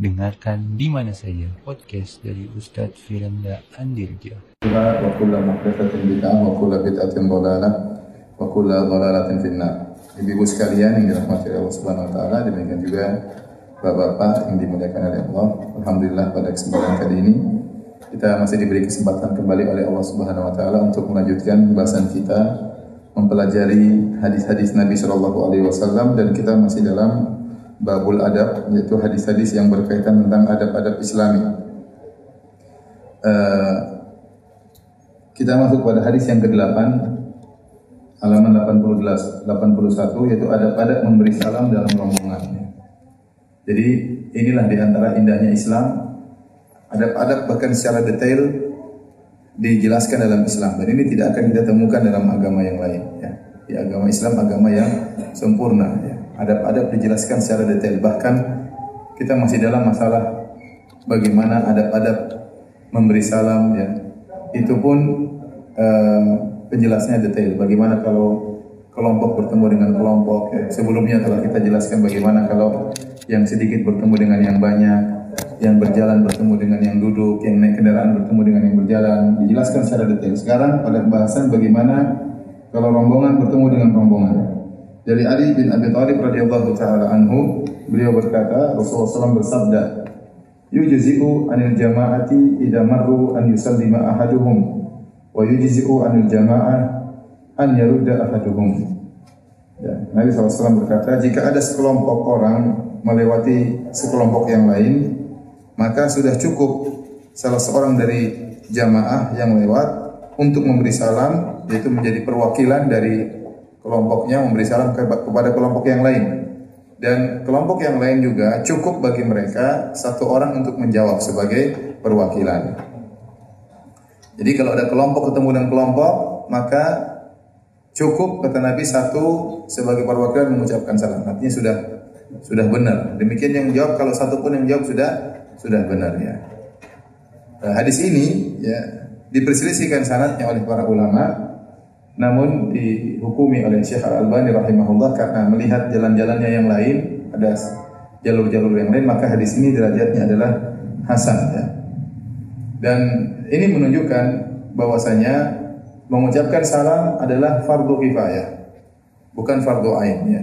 dengarkan di mana saja podcast dari Ustaz Firanda Andirja. Wa kullu muhdatsatin bid'ah wa kullu bid'atin dhalalah wa kullu dhalalatin finnar. Ibu-ibu sekalian yang dirahmati Allah Subhanahu wa taala, demikian juga Bapak-bapak yang dimuliakan oleh Allah. Alhamdulillah pada kesempatan kali ini kita masih diberi kesempatan kembali oleh Allah Subhanahu wa taala untuk melanjutkan bahasan kita mempelajari hadis-hadis Nabi sallallahu alaihi wasallam dan kita masih dalam babul adab yaitu hadis-hadis yang berkaitan tentang adab-adab Islami. Uh, kita masuk pada hadis yang ke-8 halaman 80 81 yaitu adab-adab memberi salam dalam rombongan. Jadi inilah di antara indahnya Islam adab-adab bahkan secara detail dijelaskan dalam Islam dan ini tidak akan kita temukan dalam agama yang lain ya. Di agama Islam agama yang sempurna ya. Adab-adab dijelaskan secara detail bahkan kita masih dalam masalah bagaimana adab-adab memberi salam ya. Itu pun uh, penjelasannya detail bagaimana kalau kelompok bertemu dengan kelompok ya. Sebelumnya telah kita jelaskan bagaimana kalau yang sedikit bertemu dengan yang banyak yang berjalan bertemu dengan yang duduk, yang naik kendaraan bertemu dengan yang berjalan, dijelaskan secara detail. Sekarang pada pembahasan bagaimana kalau rombongan bertemu dengan rombongan. Dari Ali bin Abi Thalib radhiyallahu taala anhu, beliau berkata, Rasulullah SAW bersabda, "Yujzi'u anil jama'ati idza marru an yusallima ahaduhum wa yujzi'u anil jama'ah an yarudda ahaduhum." Ya, Nabi SAW berkata, jika ada sekelompok orang melewati sekelompok yang lain, maka sudah cukup salah seorang dari jamaah yang lewat untuk memberi salam yaitu menjadi perwakilan dari kelompoknya memberi salam kepada kelompok yang lain dan kelompok yang lain juga cukup bagi mereka satu orang untuk menjawab sebagai perwakilan. Jadi kalau ada kelompok ketemu dengan kelompok maka cukup kata Nabi satu sebagai perwakilan mengucapkan salam. Artinya sudah sudah benar. Demikian yang jawab kalau satu pun yang jawab sudah sudah benar ya. Nah, hadis ini ya diperselisihkan sanatnya oleh para ulama namun dihukumi oleh Syekh Al-Albani rahimahullah karena melihat jalan-jalannya yang lain ada jalur-jalur yang lain maka hadis ini derajatnya adalah hasan ya. Dan ini menunjukkan bahwasanya mengucapkan salam adalah fardu kifayah bukan fardu ain ya.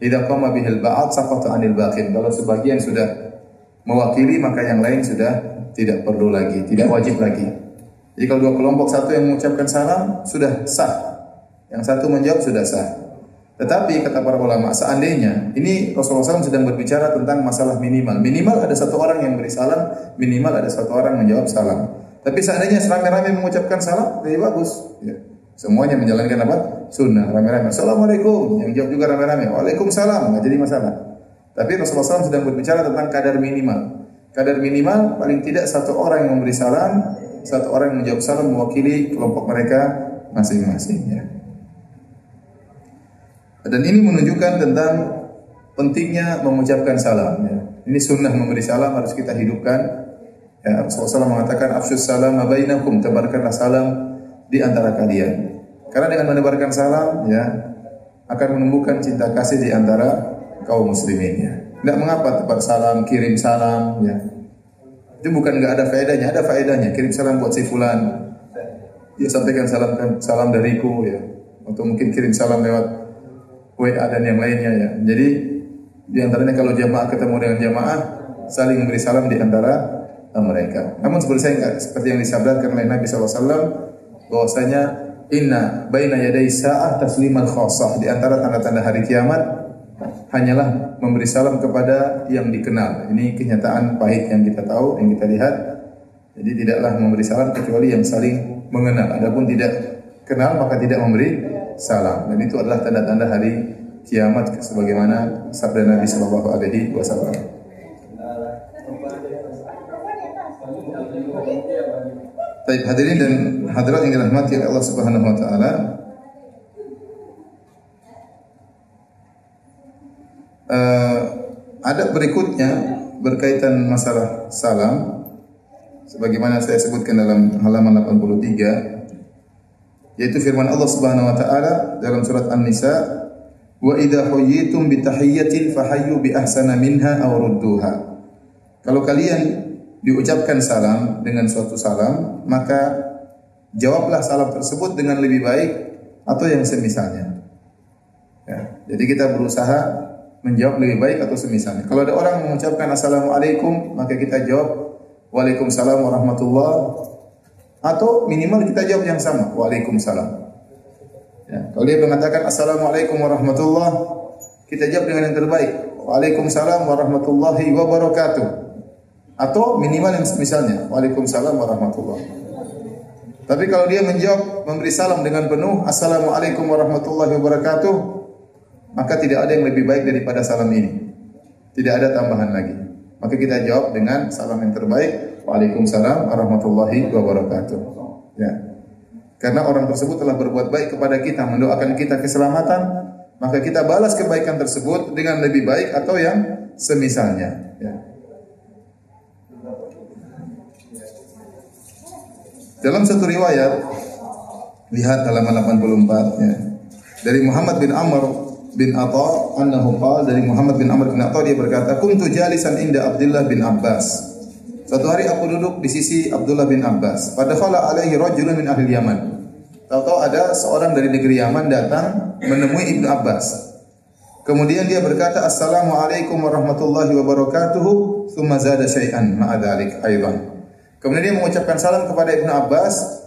Idza qama bihil ba'd saqata 'anil baqin. Kalau sebagian sudah mewakili maka yang lain sudah tidak perlu lagi, tidak wajib lagi. Jadi kalau dua kelompok satu yang mengucapkan salam sudah sah, yang satu menjawab sudah sah. Tetapi kata para ulama, seandainya ini Rasulullah SAW sedang berbicara tentang masalah minimal. Minimal ada satu orang yang beri salam, minimal ada satu orang menjawab salam. Tapi seandainya ramai-ramai mengucapkan salam, lebih bagus. Ya. Semuanya menjalankan apa? Sunnah, ramai-ramai. Assalamualaikum. Yang jawab juga ramai-ramai. Waalaikumsalam. Tidak jadi masalah. Tapi Rasulullah SAW sedang berbicara tentang kadar minimal. Kadar minimal paling tidak satu orang yang memberi salam, satu orang yang menjawab salam mewakili kelompok mereka masing-masing. Ya. Dan ini menunjukkan tentang pentingnya mengucapkan salam. Ya. Ini sunnah memberi salam harus kita hidupkan. Ya, Rasulullah SAW mengatakan afsus salam abainakum tebarkanlah salam di antara kalian. Karena dengan menebarkan salam ya akan menumbuhkan cinta kasih di antara kaum muslimin ya. Enggak mengapa tepat salam, kirim salam ya. Itu bukan enggak ada faedahnya, ada faedahnya. Kirim salam buat si fulan. Ya sampaikan salam salam dariku ya. Atau mungkin kirim salam lewat WA dan yang lainnya ya. Jadi di antaranya kalau jamaah ketemu dengan jamaah saling memberi salam di antara mereka. Namun seperti saya seperti yang disabdakan oleh Nabi SAW bahwasanya inna baina yaday sa'ah tasliman khassah di antara tanda-tanda hari kiamat hanyalah memberi salam kepada yang dikenal. Ini kenyataan pahit yang kita tahu, yang kita lihat. Jadi tidaklah memberi salam kecuali yang saling mengenal. Adapun tidak kenal maka tidak memberi salam. Dan itu adalah tanda-tanda hari kiamat sebagaimana sabda Nabi sallallahu alaihi wasallam. Baik hadirin dan hadirat yang dirahmati Allah Subhanahu wa taala, uh, ada berikutnya berkaitan masalah salam sebagaimana saya sebutkan dalam halaman 83 yaitu firman Allah Subhanahu wa taala dalam surat An-Nisa wa idza huyyitum bi tahiyyatin fahayyu bi ahsana minha aw rudduha Kalau kalian diucapkan salam dengan suatu salam, maka jawablah salam tersebut dengan lebih baik atau yang semisalnya. Ya, jadi kita berusaha menjawab lebih baik atau semisalnya. Kalau ada orang mengucapkan assalamualaikum, maka kita jawab waalaikumsalam warahmatullah atau minimal kita jawab yang sama waalaikumsalam. Ya, kalau dia mengatakan assalamualaikum warahmatullah, kita jawab dengan yang terbaik waalaikumsalam warahmatullahi wabarakatuh atau minimal yang semisalnya waalaikumsalam warahmatullah. Tapi kalau dia menjawab memberi salam dengan penuh assalamualaikum warahmatullahi wabarakatuh, maka tidak ada yang lebih baik daripada salam ini. Tidak ada tambahan lagi. Maka kita jawab dengan salam yang terbaik. Waalaikumsalam warahmatullahi wabarakatuh. Ya. Karena orang tersebut telah berbuat baik kepada kita, mendoakan kita keselamatan, maka kita balas kebaikan tersebut dengan lebih baik atau yang semisalnya. Ya. Dalam satu riwayat, lihat halaman 84 ya. Dari Muhammad bin Amr bin Atha annahu qala dari Muhammad bin Amr bin Atha dia berkata kuntu jalisan inda Abdullah bin Abbas. Suatu hari aku duduk di sisi Abdullah bin Abbas. Pada khala alaihi rajulun min ahli Yaman. Tahu-tahu ada seorang dari negeri Yaman datang menemui Ibnu Abbas. Kemudian dia berkata Assalamualaikum warahmatullahi wabarakatuh Thumma zada syai'an ma'adhalik aydan Kemudian dia mengucapkan salam kepada Ibnu Abbas.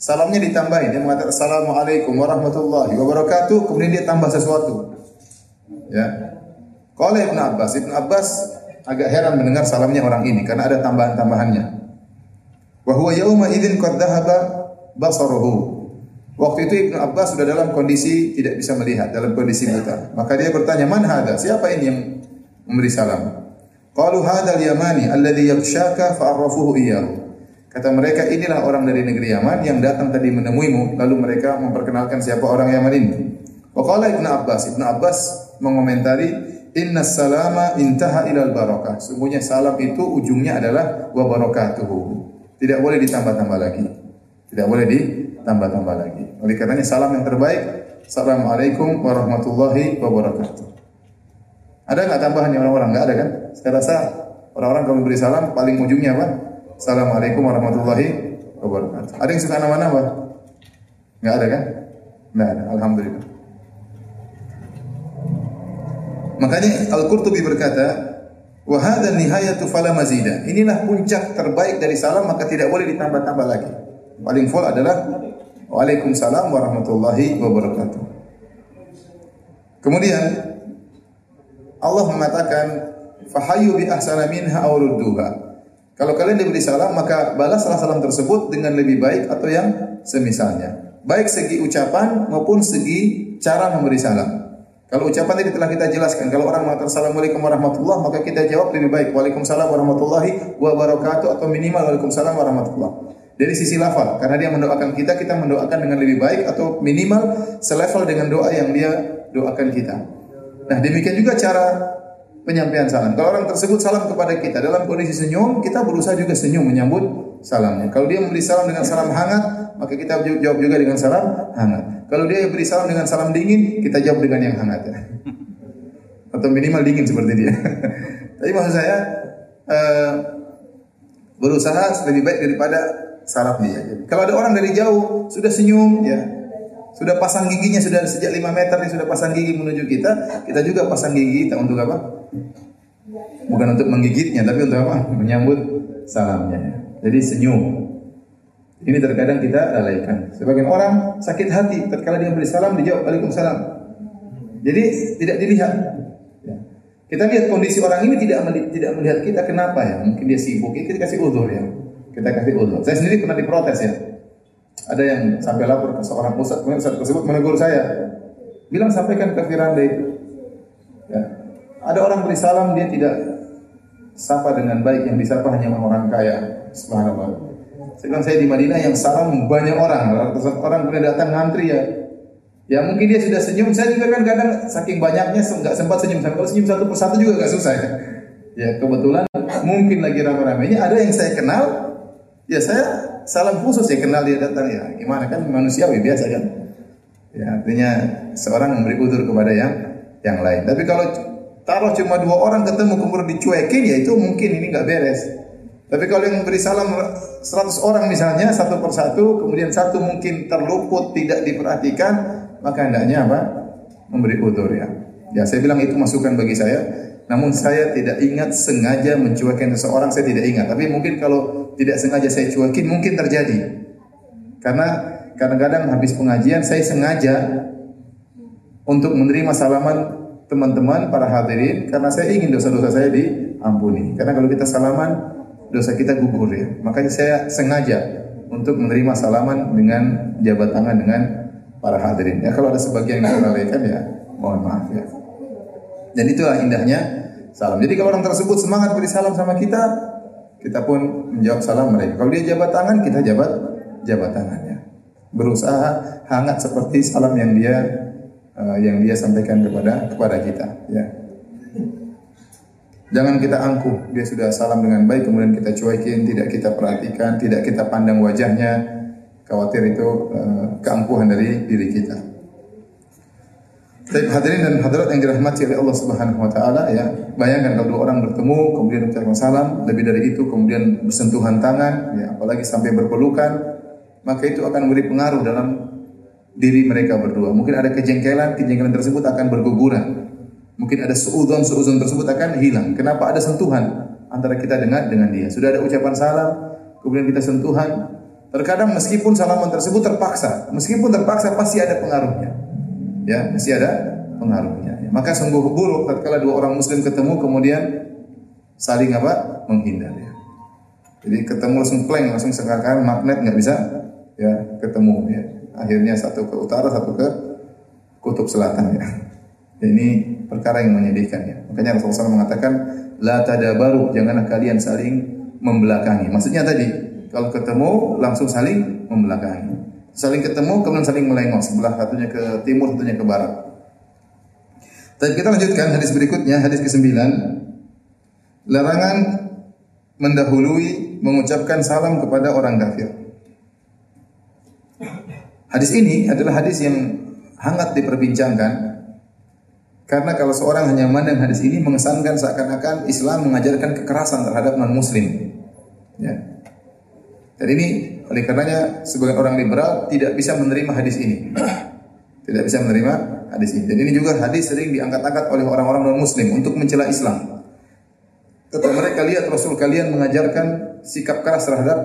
Salamnya ditambahin. Dia mengatakan Assalamualaikum warahmatullahi wabarakatuh. Kemudian dia tambah sesuatu. Ya. Kalau Ibn Abbas, Ibn Abbas agak heran mendengar salamnya orang ini karena ada tambahan-tambahannya. Wa huwa yauma idzin qad dhahaba basaruhu. Waktu itu Ibn Abbas sudah dalam kondisi tidak bisa melihat, dalam kondisi buta. Maka dia bertanya, "Man hada? Siapa ini yang memberi salam?" Qalu hadzal yamani alladhi yakhshaka fa'arrafuhu iyyahu. Kata mereka inilah orang dari negeri Yaman yang datang tadi menemuimu lalu mereka memperkenalkan siapa orang Yaman ini. Waqala Ibnu Abbas, Ibnu Abbas mengomentari inna salama intaha ilal barakah. Sungguhnya salam itu ujungnya adalah wa barakatuhu. Tidak boleh ditambah-tambah lagi. Tidak boleh ditambah-tambah lagi. Oleh karenanya salam yang terbaik Assalamualaikum warahmatullahi wabarakatuh. Ada enggak tambahan yang orang-orang? Enggak ada kan? Saya rasa orang-orang kalau beri salam paling ujungnya apa? Assalamualaikum warahmatullahi wabarakatuh. Ada yang suka nama-nama? Enggak ada kan? Enggak ada. Alhamdulillah. Makanya Al-Qurtubi berkata, "Wa hadha nihayatu fala mazida." Inilah puncak terbaik dari salam maka tidak boleh ditambah-tambah lagi. Paling full adalah Waalaikumsalam warahmatullahi wabarakatuh. Kemudian Allah mengatakan, "Fahayu bi ahsana minha aw rudduha." Kalau kalian diberi salam, maka balaslah salam tersebut dengan lebih baik atau yang semisalnya. Baik segi ucapan maupun segi cara memberi salam. Kalau ucapan tadi telah kita jelaskan, kalau orang mengatakan Assalamualaikum warahmatullahi maka kita jawab lebih baik Waalaikumsalam warahmatullahi wabarakatuh atau minimal Waalaikumsalam warahmatullahi. Dari sisi lafal, karena dia mendoakan kita, kita mendoakan dengan lebih baik atau minimal selevel dengan doa yang dia doakan kita. Nah, demikian juga cara penyampaian salam. Kalau orang tersebut salam kepada kita dalam kondisi senyum, kita berusaha juga senyum menyambut salamnya. Kalau dia memberi salam dengan salam hangat, maka kita jawab juga dengan salam hangat. Kalau dia beri salam dengan salam dingin, kita jawab dengan yang hangat. Ya. Atau minimal dingin seperti dia. Tapi maksud saya uh, berusaha lebih baik daripada salam dia. Kalau ada orang dari jauh sudah senyum, ya sudah pasang giginya sudah sejak 5 meter dia sudah pasang gigi menuju kita, kita juga pasang gigi kita untuk apa? Bukan untuk menggigitnya, tapi untuk apa? Menyambut salamnya. Jadi senyum. Ini terkadang kita lalaikan. Sebagian orang sakit hati, tatkala dia beri salam dijawab Waalaikumsalam. Jadi tidak dilihat. Ya. Kita lihat kondisi orang ini tidak tidak melihat kita kenapa ya? Mungkin dia sibuk, kita kasih udur ya. Kita kasih udur. Saya sendiri pernah diprotes ya. Ada yang sampai lapor ke seorang ustaz, kemudian ustaz tersebut menegur saya. Bilang sampaikan ke Firanda itu. Ya. Ada orang beri salam dia tidak sapa dengan baik yang disapa hanya orang kaya. Subhanallah. Saya bilang saya di Madinah yang salam banyak orang. Orang orang kemudian datang ngantri ya. Ya mungkin dia sudah senyum. Saya juga kan kadang saking banyaknya nggak sempat senyum. Kalau senyum satu persatu juga gak susah ya. Ya kebetulan mungkin lagi ramai-ramainya ada yang saya kenal. Ya saya salam khusus ya kenal dia datang ya. Gimana kan manusiawi biasa kan. Ya artinya seorang memberi udur kepada yang yang lain. Tapi kalau taruh cuma dua orang ketemu kemudian dicuekin, ya itu mungkin ini nggak beres. Tapi kalau yang memberi salam 100 orang misalnya satu persatu, kemudian satu mungkin terluput tidak diperhatikan, maka hendaknya apa? Memberi udur ya. Ya saya bilang itu masukan bagi saya. Namun saya tidak ingat sengaja mencuekin seseorang, saya tidak ingat. Tapi mungkin kalau tidak sengaja saya cuekin, mungkin terjadi. Karena kadang-kadang habis pengajian saya sengaja untuk menerima salaman teman-teman para hadirin karena saya ingin dosa-dosa saya diampuni. Karena kalau kita salaman dosa kita gugur ya. Makanya saya sengaja untuk menerima salaman dengan jabat tangan dengan para hadirin. Ya kalau ada sebagian yang melalaikan ya mohon maaf ya. Dan itulah indahnya salam. Jadi kalau orang tersebut semangat beri salam sama kita, kita pun menjawab salam mereka. Kalau dia jabat tangan, kita jabat jabat tangannya. Berusaha hangat seperti salam yang dia uh, yang dia sampaikan kepada kepada kita. Ya. Jangan kita angkuh, dia sudah salam dengan baik, kemudian kita cuekin, tidak kita perhatikan, tidak kita pandang wajahnya, khawatir itu uh, keangkuhan dari diri kita. Tapi hadirin dan hadirat yang dirahmati oleh Allah Subhanahu wa taala ya, bayangkan kalau dua orang bertemu kemudian mengucapkan salam, lebih dari itu kemudian bersentuhan tangan, ya, apalagi sampai berpelukan, maka itu akan memberi pengaruh dalam diri mereka berdua. Mungkin ada kejengkelan, kejengkelan tersebut akan berguguran. Mungkin ada suudon, suudon tersebut akan hilang. Kenapa ada sentuhan antara kita dengan dengan dia? Sudah ada ucapan salam, kemudian kita sentuhan. Terkadang meskipun salaman tersebut terpaksa, meskipun terpaksa pasti ada pengaruhnya. Ya, pasti ada pengaruhnya. Ya. Maka sungguh buruk tatkala dua orang muslim ketemu kemudian saling apa? menghindar ya. Jadi ketemu langsung plank, langsung sekarang magnet nggak bisa ya ketemu ya. Akhirnya satu ke utara, satu ke kutub selatan ya. Ini perkara yang menyedihkan ya. Makanya Rasulullah SAW mengatakan la tadabaru, janganlah kalian saling membelakangi. Maksudnya tadi kalau ketemu langsung saling membelakangi. Saling ketemu kemudian saling melengos, sebelah satunya ke timur, satunya ke barat. Tapi kita lanjutkan hadis berikutnya, hadis ke-9. Larangan mendahului mengucapkan salam kepada orang kafir. Hadis ini adalah hadis yang hangat diperbincangkan karena kalau seorang hanya memandang hadis ini mengesankan seakan-akan Islam mengajarkan kekerasan terhadap non muslim. Ya. Dan ini oleh karenanya sebagian orang liberal tidak bisa menerima hadis ini. tidak bisa menerima hadis ini. Dan ini juga hadis sering diangkat-angkat oleh orang-orang non muslim untuk mencela Islam. Kata mereka lihat Rasul kalian mengajarkan sikap keras terhadap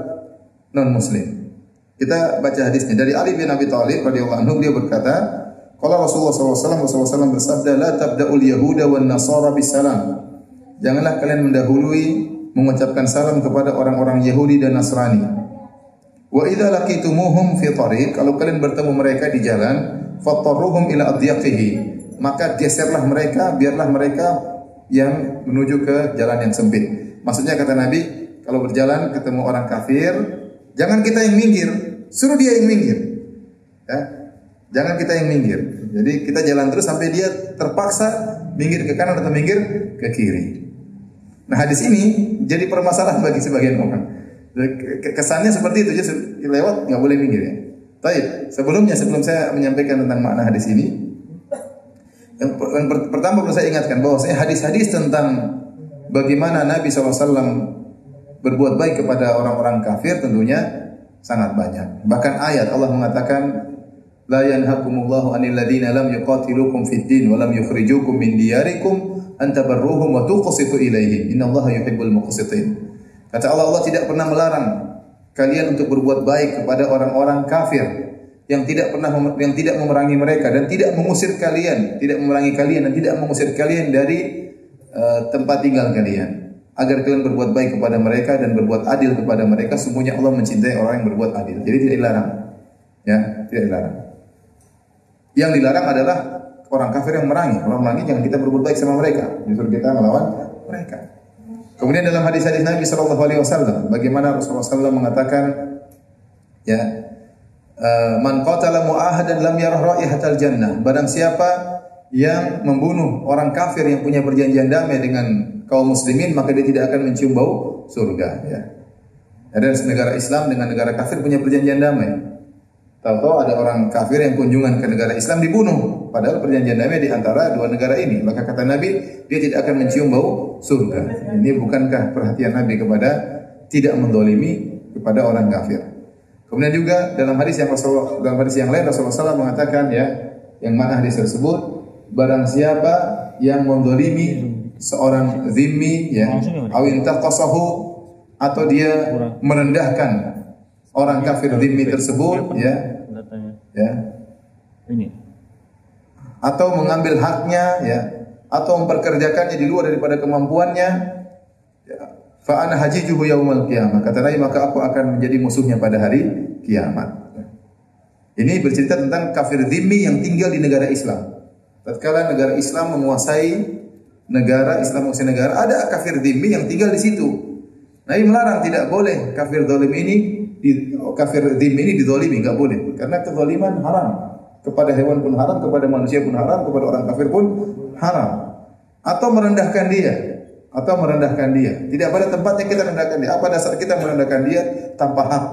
non muslim. Kita baca hadisnya dari Ali bin Abi Thalib radhiyallahu anhu dia berkata, kalau Rasulullah SAW, Rasulullah SAW bersabda, La tabda'ul Yahuda wa Nasara bisalam. Janganlah kalian mendahului mengucapkan salam kepada orang-orang Yahudi dan Nasrani. Wa idza laqitumuhum fi tariq, kalau kalian bertemu mereka di jalan, fattaruhum ila adyaqihi. Maka geserlah mereka, biarlah mereka yang menuju ke jalan yang sempit. Maksudnya kata Nabi, kalau berjalan ketemu orang kafir, jangan kita yang minggir, suruh dia yang minggir. Ya, Jangan kita yang minggir. Jadi kita jalan terus sampai dia terpaksa minggir ke kanan atau minggir ke kiri. Nah hadis ini jadi permasalahan bagi sebagian orang. Kesannya seperti itu, jadi lewat nggak boleh minggir ya. Tapi sebelumnya sebelum saya menyampaikan tentang makna hadis ini, yang, yang pertama perlu saya ingatkan bahwa hadis-hadis tentang bagaimana Nabi SAW berbuat baik kepada orang-orang kafir tentunya sangat banyak. Bahkan ayat Allah mengatakan La yanhakumullahu anil ladina lam yuqatilukum fid din wa lam yukhrijukum min diyarikum an tabarruhum wa tuqsitu ilaihim. Innallaha yuhibbul muqsitin. Kata Allah Allah tidak pernah melarang kalian untuk berbuat baik kepada orang-orang kafir yang tidak pernah yang tidak memerangi mereka dan tidak mengusir kalian, tidak memerangi kalian dan tidak mengusir kalian dari uh, tempat tinggal kalian agar kalian berbuat baik kepada mereka dan berbuat adil kepada mereka semuanya Allah mencintai orang yang berbuat adil. Jadi tidak dilarang. Ya, tidak dilarang. Yang dilarang adalah orang kafir yang merangi. Orang merangi jangan kita berbuat baik sama mereka. Justru kita melawan mereka. Kemudian dalam hadis-hadis Nabi Shallallahu Alaihi Wasallam, bagaimana Rasulullah SAW mengatakan, ya, eh, man qatala mu'ahadan lam yarah raihatal jannah. Barang siapa yang membunuh orang kafir yang punya perjanjian damai dengan kaum muslimin, maka dia tidak akan mencium bau surga. Ya. Ada negara Islam dengan negara kafir punya perjanjian damai. Tahu-tahu ada orang kafir yang kunjungan ke negara Islam dibunuh. Padahal perjanjian damai di antara dua negara ini. Maka kata Nabi, dia tidak akan mencium bau surga. Ini bukankah perhatian Nabi kepada tidak mendolimi kepada orang kafir. Kemudian juga dalam hadis yang Rasulullah, dalam hadis yang lain Rasulullah SAW mengatakan ya, yang mana hadis tersebut, barang siapa yang mendolimi seorang zimmi ya, awin taqasahu atau dia merendahkan orang kafir zimmi tersebut ya, ya, ini. Atau mengambil haknya ya, atau memperkerjakannya di luar daripada kemampuannya. Ya, fa ana hajijuhu yaumal qiyamah. Kata Nabi maka aku akan menjadi musuhnya pada hari kiamat. Ini bercerita tentang kafir dhimmi yang tinggal di negara Islam. Tatkala negara Islam menguasai negara Islam menguasai negara ada kafir dhimmi yang tinggal di situ. Nabi melarang tidak boleh kafir zalim ini di kafir dhimmi ini dizalimi enggak boleh karena kezaliman haram kepada hewan pun haram kepada manusia pun haram kepada orang kafir pun haram atau merendahkan dia atau merendahkan dia. Tidak pada tempatnya kita merendahkan dia. Apa dasar kita merendahkan dia tanpa hak?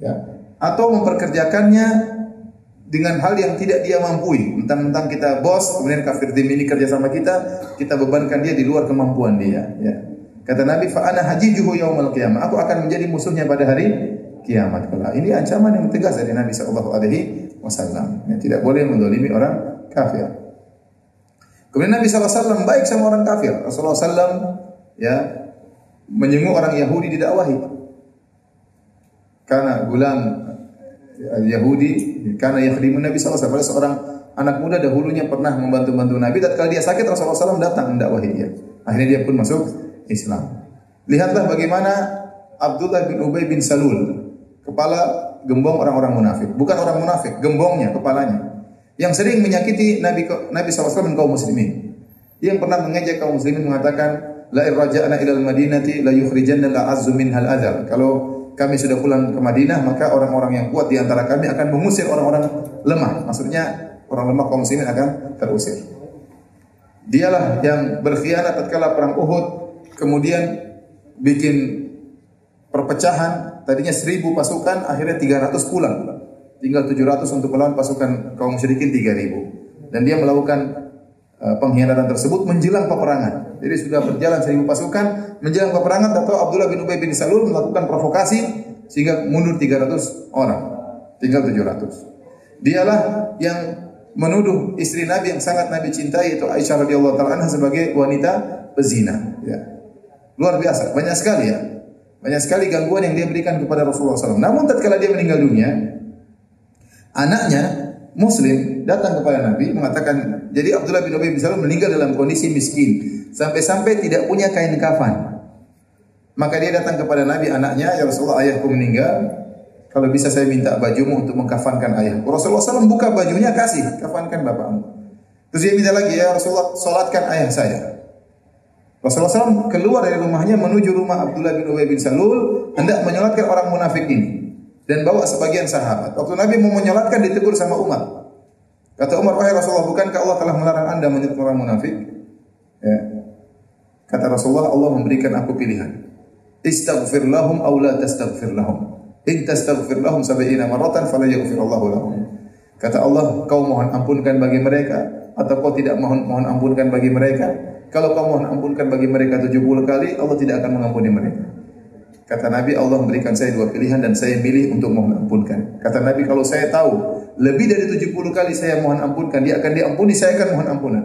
Ya. Atau memperkerjakannya dengan hal yang tidak dia mampu. Mentang-mentang kita bos, kemudian kafir tim ini kerja sama kita, kita bebankan dia di luar kemampuan dia. Ya. Kata Nabi, Fa'ana haji juhu yaumal qiyamah. Aku akan menjadi musuhnya pada hari kiamat. Ini ancaman yang tegas dari Nabi Sallallahu Alaihi Wasallam. Tidak boleh mendolimi orang kafir. Kemudian Nabi SAW baik sama orang kafir. Rasulullah SAW ya, menyenguk orang Yahudi didakwahi. Karena gulam eh, Yahudi, karena yakhdimun Nabi SAW. Pada seorang anak muda dahulunya pernah membantu-bantu Nabi. Dan kalau dia sakit, Rasulullah SAW datang mendakwahi dia. Akhirnya dia pun masuk Islam. Lihatlah bagaimana Abdullah bin Ubay bin Salul, kepala gembong orang-orang munafik. Bukan orang munafik, gembongnya, kepalanya yang sering menyakiti Nabi Nabi SAW dan kaum muslimin. Yang pernah mengejek kaum muslimin mengatakan, La irraja'na ilal madinati la yukhrijanna la azzu minhal adhal. Kalau kami sudah pulang ke Madinah, maka orang-orang yang kuat di antara kami akan mengusir orang-orang lemah. Maksudnya, orang lemah kaum muslimin akan terusir. Dialah yang berkhianat tatkala perang Uhud, kemudian bikin perpecahan, tadinya seribu pasukan, akhirnya 300 pulang tinggal 700 untuk melawan pasukan kaum musyrikin 3000 dan dia melakukan uh, pengkhianatan tersebut menjelang peperangan. Jadi sudah berjalan seribu pasukan menjelang peperangan atau Abdullah bin Ubay bin Salul melakukan provokasi sehingga mundur 300 orang. Tinggal 700. Dialah yang menuduh istri Nabi yang sangat Nabi cintai itu Aisyah radhiyallahu taala sebagai wanita pezina ya. Luar biasa, banyak sekali ya. Banyak sekali gangguan yang dia berikan kepada Rasulullah SAW. Namun tatkala dia meninggal dunia, anaknya Muslim datang kepada Nabi mengatakan, jadi Abdullah bin Ubay bin Salul meninggal dalam kondisi miskin sampai-sampai tidak punya kain kafan. Maka dia datang kepada Nabi anaknya, ya Rasulullah ayahku meninggal, kalau bisa saya minta bajumu untuk mengkafankan ayahku. Rasulullah SAW buka bajunya kasih, kafankan bapakmu. Terus dia minta lagi, ya Rasulullah solatkan ayah saya. Rasulullah SAW keluar dari rumahnya menuju rumah Abdullah bin Ubay bin Salul hendak menyolatkan orang munafik ini dan bawa sebagian sahabat. Waktu Nabi mau menyolatkan ditegur sama Umar. Kata Umar, wahai Rasulullah, bukankah Allah telah melarang anda menjadi orang munafik? Ya. Kata Rasulullah, Allah memberikan aku pilihan. Istaghfir lahum aw la tastaghfir lahum. In tastaghfir lahum sab'ina maratan fala yaghfir Allah lahum. Kata Allah, kau mohon ampunkan bagi mereka atau kau tidak mohon mohon ampunkan bagi mereka? Kalau kau mohon ampunkan bagi mereka 70 kali, Allah tidak akan mengampuni mereka. Kata Nabi Allah memberikan saya dua pilihan dan saya milih untuk mohon ampunkan. Kata Nabi kalau saya tahu lebih dari 70 kali saya mohon ampunkan dia akan diampuni saya akan mohon ampunan.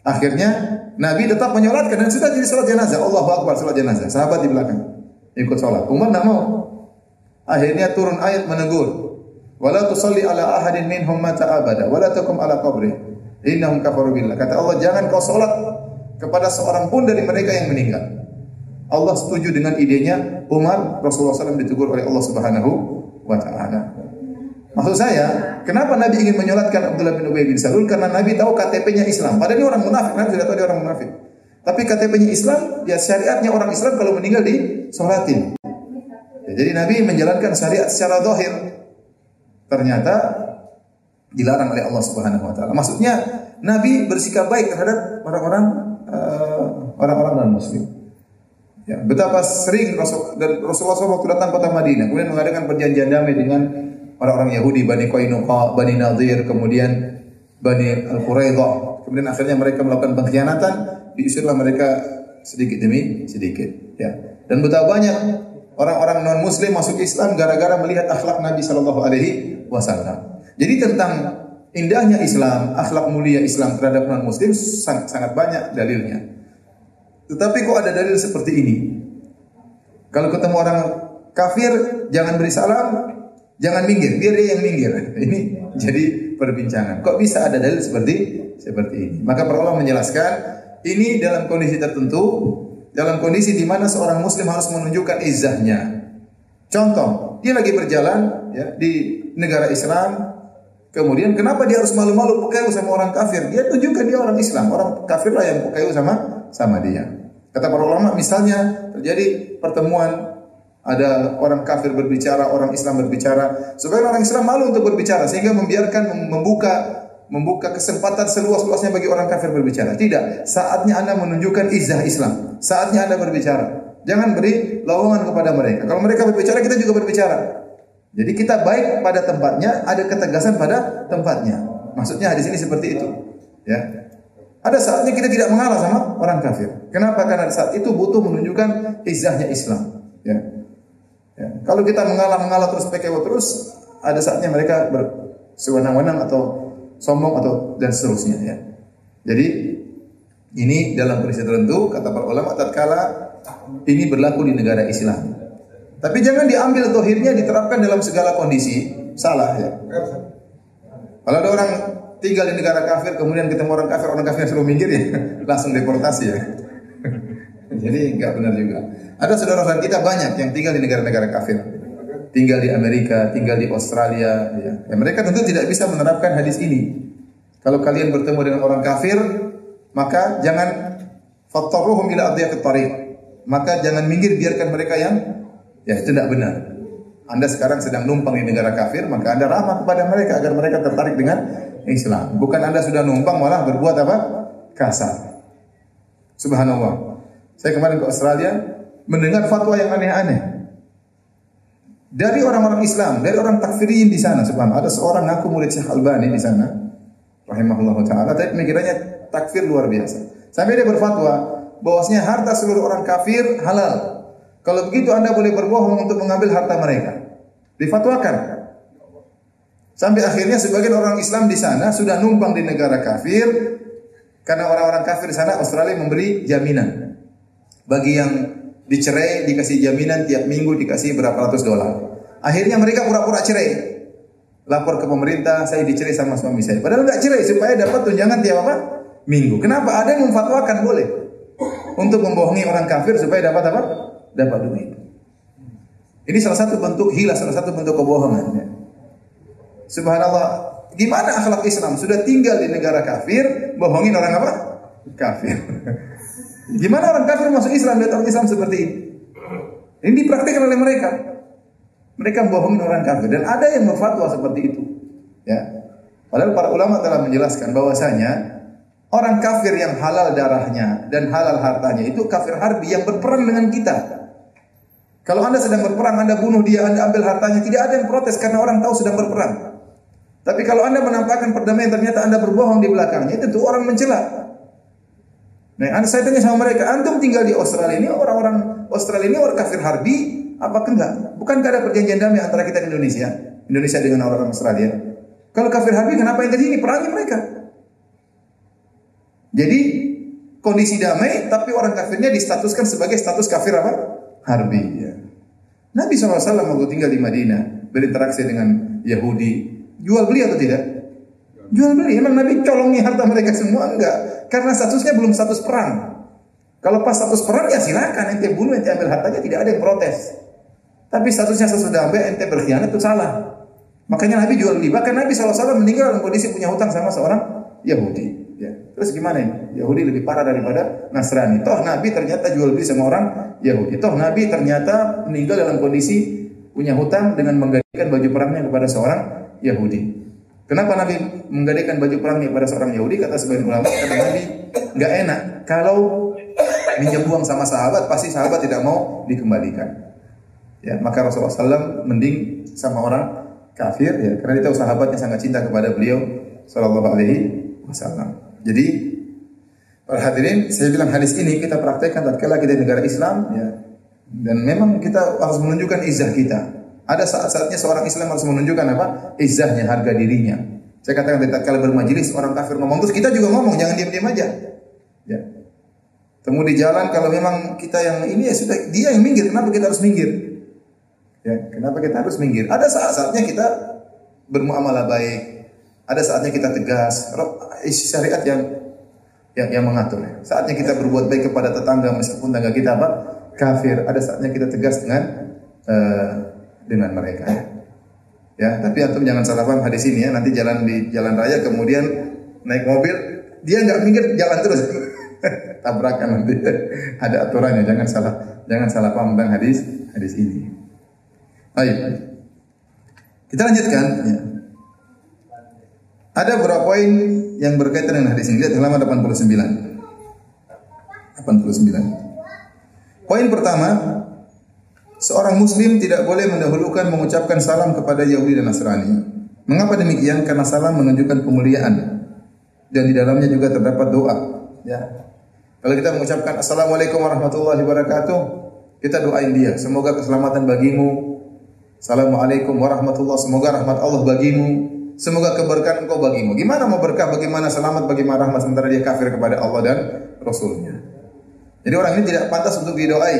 Akhirnya Nabi tetap menyolatkan dan sudah jadi salat jenazah. Allah Akbar salat jenazah. Sahabat di belakang ikut salat. Umar tidak mau. Akhirnya turun ayat menegur. Wala tusalli ala ahadin minhum mata abada. Wala takum ala qabri. Innahum kafaru billah. Kata Allah jangan kau salat kepada seorang pun dari mereka yang meninggal. Allah setuju dengan idenya Umar Rasulullah SAW ditegur oleh Allah Subhanahu wa taala. Maksud saya, kenapa Nabi ingin menyolatkan Abdullah bin Ubay bin Salul? Karena Nabi tahu KTP-nya Islam. Padahal dia orang munafik, Nabi tidak tahu dia orang munafik. Tapi KTP-nya Islam, ya syariatnya orang Islam kalau meninggal di solatin. Ya, jadi Nabi menjalankan syariat secara zahir. Ternyata dilarang oleh Allah Subhanahu wa taala. Maksudnya Nabi bersikap baik terhadap orang-orang uh, orang-orang non-muslim. Ya, betapa sering Rasul dan Rasulullah SAW waktu datang kota Madinah, kemudian mengadakan perjanjian damai dengan orang-orang Yahudi, Bani Qainuqa, Bani Nadir, kemudian Bani Al-Quraidah. Kemudian akhirnya mereka melakukan pengkhianatan, diusirlah mereka sedikit demi sedikit. Ya. Dan betapa banyak orang-orang non Muslim masuk Islam gara-gara melihat akhlak Nabi Shallallahu Alaihi Wasallam. Jadi tentang indahnya Islam, akhlak mulia Islam terhadap non Muslim sangat, sangat banyak dalilnya. Tetapi kok ada dalil seperti ini? Kalau ketemu orang kafir, jangan beri salam, jangan minggir, biar dia yang minggir. Ini jadi perbincangan. Kok bisa ada dalil seperti seperti ini? Maka para ulama menjelaskan, ini dalam kondisi tertentu, dalam kondisi di mana seorang muslim harus menunjukkan izahnya. Contoh, dia lagi berjalan ya, di negara Islam, kemudian kenapa dia harus malu-malu pekeu sama orang kafir? Dia tunjukkan dia orang Islam, orang kafir lah yang pekeu sama sama dia. Kata para ulama misalnya terjadi pertemuan ada orang kafir berbicara, orang Islam berbicara, supaya orang Islam malu untuk berbicara sehingga membiarkan membuka membuka kesempatan seluas-luasnya bagi orang kafir berbicara. Tidak, saatnya Anda menunjukkan izah Islam. Saatnya Anda berbicara. Jangan beri lowongan kepada mereka. Kalau mereka berbicara, kita juga berbicara. Jadi kita baik pada tempatnya, ada ketegasan pada tempatnya. Maksudnya di sini seperti itu. Ya, ada saatnya kita tidak mengalah sama orang kafir. Kenapa? Karena saat itu butuh menunjukkan izahnya Islam. Ya. Ya. Kalau kita mengalah-mengalah terus pekewo terus, ada saatnya mereka bersewenang-wenang atau sombong atau dan seterusnya. Ya. Jadi ini dalam kondisi tertentu kata para ulama tatkala ini berlaku di negara Islam. Tapi jangan diambil tohirnya diterapkan dalam segala kondisi salah ya. Kalau ada orang tinggal di negara kafir, kemudian ketemu orang kafir, orang kafir suruh minggir ya, langsung deportasi ya. Jadi enggak benar juga. Ada saudara-saudara kita banyak yang tinggal di negara-negara kafir. Tinggal di Amerika, tinggal di Australia. Ya. ya. mereka tentu tidak bisa menerapkan hadis ini. Kalau kalian bertemu dengan orang kafir, maka jangan fattaruhum ila adiyaqit tariq. Maka jangan minggir biarkan mereka yang ya itu tidak benar. Anda sekarang sedang numpang di negara kafir, maka Anda ramah kepada mereka agar mereka tertarik dengan Islam. Bukan Anda sudah numpang malah berbuat apa? Kasar. Subhanallah. Saya kemarin ke Australia mendengar fatwa yang aneh-aneh. Dari orang-orang Islam, dari orang takfirin di sana, subhanallah. Ada seorang ngaku murid Syekh Albani di sana. Rahimahullah ta'ala. Tapi pemikirannya takfir luar biasa. Sampai dia berfatwa bahwasanya harta seluruh orang kafir halal. Kalau begitu Anda boleh berbohong untuk mengambil harta mereka. Difatwakan. Sampai akhirnya sebagian orang Islam di sana sudah numpang di negara kafir karena orang-orang kafir di sana Australia memberi jaminan. Bagi yang dicerai dikasih jaminan tiap minggu dikasih berapa ratus dolar. Akhirnya mereka pura-pura cerai. Lapor ke pemerintah, saya dicerai sama suami saya. Padahal enggak cerai supaya dapat tunjangan tiap apa? Minggu. Kenapa? Ada yang memfatwakan boleh untuk membohongi orang kafir supaya dapat apa? Dapat duit. Ini salah satu bentuk hilas, salah satu bentuk kebohongan. Subhanallah, gimana akhlak Islam? Sudah tinggal di negara kafir, bohongin orang apa? Kafir. gimana orang kafir masuk Islam dan orang Islam seperti ini? Ini dipraktikkan oleh mereka. Mereka membohongin orang kafir dan ada yang berfatwa seperti itu. Ya. Padahal para ulama telah menjelaskan bahwasanya orang kafir yang halal darahnya dan halal hartanya itu kafir harbi yang berperang dengan kita. Kalau anda sedang berperang, anda bunuh dia, anda ambil hartanya, tidak ada yang protes karena orang tahu sedang berperang. Tapi kalau anda menampakkan perdamaian ternyata anda berbohong di belakangnya, tentu orang mencela. Nah, anda saya tanya sama mereka, antum tinggal di Australia ini orang-orang Australia ini orang kafir harbi, apa enggak? Bukankah ada perjanjian damai antara kita dan Indonesia? Indonesia dengan orang-orang Australia. Kalau kafir harbi, kenapa yang ini perangi mereka? Jadi kondisi damai, tapi orang kafirnya distatuskan sebagai status kafir apa? Harbi. Nabi SAW waktu tinggal di Madinah berinteraksi dengan Yahudi, Jual beli atau tidak? Jual beli. Emang Nabi colongi harta mereka semua? Enggak. Karena statusnya belum status perang. Kalau pas status perang ya silakan ente bunuh, ente ambil hartanya tidak ada yang protes. Tapi statusnya sesudah ambil ente berkhianat itu salah. Makanya Nabi jual beli. Bahkan Nabi SAW meninggal dalam kondisi punya hutang sama seorang Yahudi. Terus gimana ini? Yahudi lebih parah daripada Nasrani. Toh Nabi ternyata jual beli sama orang Yahudi. Toh Nabi ternyata meninggal dalam kondisi punya hutang dengan menggantikan baju perangnya kepada seorang Yahudi. Kenapa Nabi menggadaikan baju perangnya pada seorang Yahudi? Kata sebagian ulama, kata Nabi, nggak enak. Kalau minjem uang sama sahabat, pasti sahabat tidak mau dikembalikan. Ya, maka Rasulullah SAW mending sama orang kafir ya karena dia tahu sahabatnya sangat cinta kepada beliau sallallahu alaihi wasallam. Jadi para hadirin, saya bilang hadis ini kita praktekkan tatkala kita di negara Islam ya. Dan memang kita harus menunjukkan izah kita. Ada saat-saatnya seorang Islam harus menunjukkan apa? Izahnya, harga dirinya. Saya katakan tadi tatkala bermajelis orang kafir ngomong terus kita juga ngomong, jangan diam-diam aja. Ya. Temu di jalan kalau memang kita yang ini ya sudah dia yang minggir, kenapa kita harus minggir? Ya, kenapa kita harus minggir? Ada saat-saatnya kita bermuamalah baik. Ada saatnya kita tegas. Syariat yang yang yang mengatur. Saatnya kita berbuat baik kepada tetangga meskipun tetangga kita apa? kafir. Ada saatnya kita tegas dengan uh, dengan mereka ya. Ya, tapi antum jangan salah paham hadis ini ya. Nanti jalan di jalan raya kemudian naik mobil, dia nggak minggir jalan terus. Tabrakan nanti. Ada aturannya, jangan salah jangan salah paham tentang hadis hadis ini. Baik. Kita lanjutkan ya. Ada beberapa poin yang berkaitan dengan hadis ini. Lihat halaman 89. 89. Poin pertama, seorang muslim tidak boleh mendahulukan mengucapkan salam kepada Yahudi dan Nasrani. Mengapa demikian? Karena salam menunjukkan kemuliaan dan di dalamnya juga terdapat doa. Ya. Kalau kita mengucapkan Assalamualaikum warahmatullahi wabarakatuh, kita doain dia. Semoga keselamatan bagimu. Assalamualaikum warahmatullahi Semoga rahmat Allah bagimu. Semoga keberkahan engkau bagimu. Gimana mau berkah, bagaimana selamat, bagaimana rahmat sementara dia kafir kepada Allah dan Rasulnya. Jadi orang ini tidak pantas untuk didoai.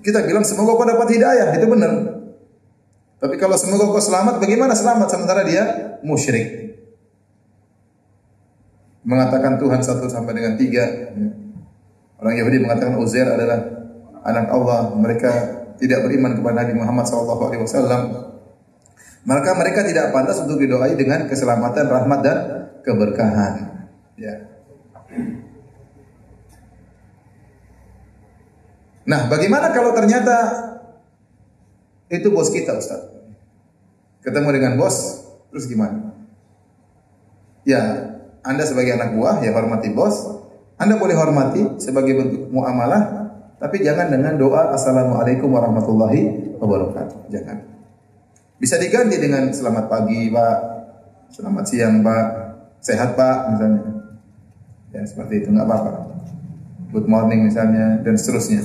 Kita bilang semoga kau dapat hidayah, itu benar. Tapi kalau semoga kau selamat, bagaimana selamat sementara dia musyrik? Mengatakan Tuhan satu sampai dengan tiga. Orang Yahudi mengatakan Uzair adalah anak Allah. Mereka tidak beriman kepada Nabi Muhammad SAW. Maka mereka tidak pantas untuk didoai dengan keselamatan, rahmat dan keberkahan. Ya. Nah, bagaimana kalau ternyata itu bos kita, Ustaz? Ketemu dengan bos, terus gimana? Ya, Anda sebagai anak buah, ya hormati bos. Anda boleh hormati sebagai bentuk muamalah, tapi jangan dengan doa Assalamualaikum warahmatullahi wabarakatuh. Jangan. Bisa diganti dengan selamat pagi, Pak. Selamat siang, Pak. Sehat, Pak, misalnya. Ya, seperti itu, nggak apa-apa. Good morning misalnya, dan seterusnya.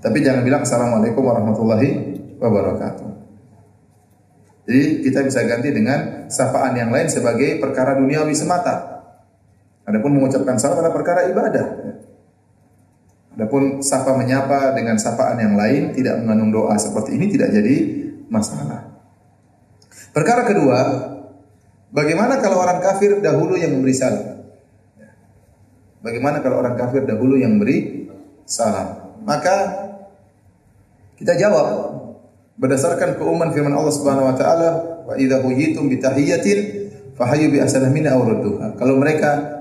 Tapi jangan bilang Assalamualaikum warahmatullahi wabarakatuh. Jadi kita bisa ganti dengan sapaan yang lain sebagai perkara duniawi semata. Adapun mengucapkan salam adalah perkara ibadah. Adapun sapa menyapa dengan sapaan yang lain tidak mengandung doa seperti ini tidak jadi masalah. Perkara kedua, bagaimana kalau orang kafir dahulu yang memberi salam? Bagaimana kalau orang kafir dahulu yang memberi salam? Maka kita jawab berdasarkan keumuman firman Allah Subhanahu wa taala, "Wa idza huyitum bi tahiyyatin fahayyu bi ahsana minha aw rudduha." Kalau mereka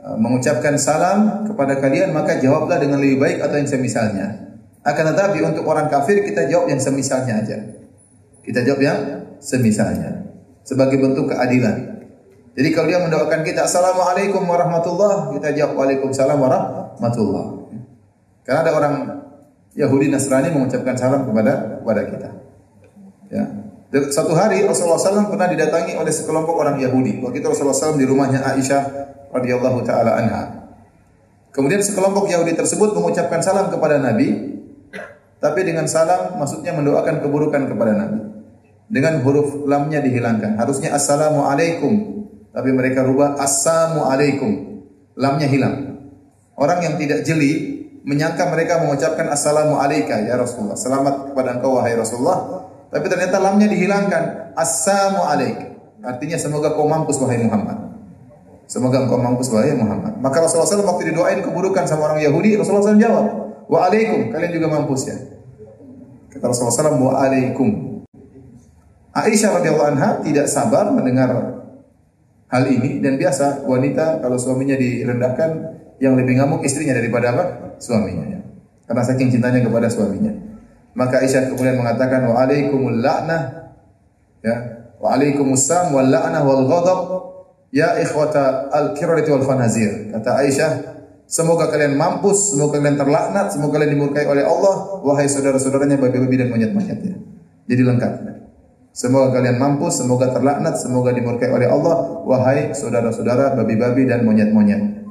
uh, mengucapkan salam kepada kalian, maka jawablah dengan lebih baik atau yang semisalnya. Akan tetapi untuk orang kafir kita jawab yang semisalnya aja. Kita jawab yang semisalnya sebagai bentuk keadilan. Jadi kalau dia mendoakan kita Assalamualaikum warahmatullah, kita jawab Waalaikumsalam warahmatullah. Karena ada orang Yahudi Nasrani mengucapkan salam kepada kepada kita. Ya. Satu hari Rasulullah SAW pernah didatangi oleh sekelompok orang Yahudi. Waktu itu Rasulullah SAW di rumahnya Aisyah radhiyallahu taala anha. Kemudian sekelompok Yahudi tersebut mengucapkan salam kepada Nabi, tapi dengan salam maksudnya mendoakan keburukan kepada Nabi. Dengan huruf lamnya dihilangkan. Harusnya assalamualaikum, tapi mereka rubah assalamualaikum. Lamnya hilang. Orang yang tidak jeli menyangka mereka mengucapkan assalamu alayka ya Rasulullah. Selamat kepada engkau wahai Rasulullah. Tapi ternyata lamnya dihilangkan. Assalamu alayk. Artinya semoga kau mampus wahai Muhammad. Semoga engkau mampus wahai Muhammad. Maka Rasulullah SAW waktu didoain keburukan sama orang Yahudi, Rasulullah SAW jawab, Wa alaikum, kalian juga mampus ya. Kata Rasulullah SAW, Wa alaikum. Aisyah radhiyallahu anha tidak sabar mendengar hal ini dan biasa wanita kalau suaminya direndahkan yang lebih ngamuk istrinya daripada apa? suaminya ya. Karena saking cintanya kepada suaminya. Maka Aisyah kemudian mengatakan wa alaikumul la'nah ya wa alaikumussalam wal la'nah wal ghadab ya ikhwata al kirati wal fanazir. Kata Aisyah, semoga kalian mampus, semoga kalian terlaknat, semoga kalian dimurkai oleh Allah wahai saudara-saudaranya babi-babi dan monyet-monyet ya. Jadi lengkap. Semoga kalian mampus, semoga terlaknat, semoga dimurkai oleh Allah, wahai saudara-saudara babi-babi dan monyet-monyet.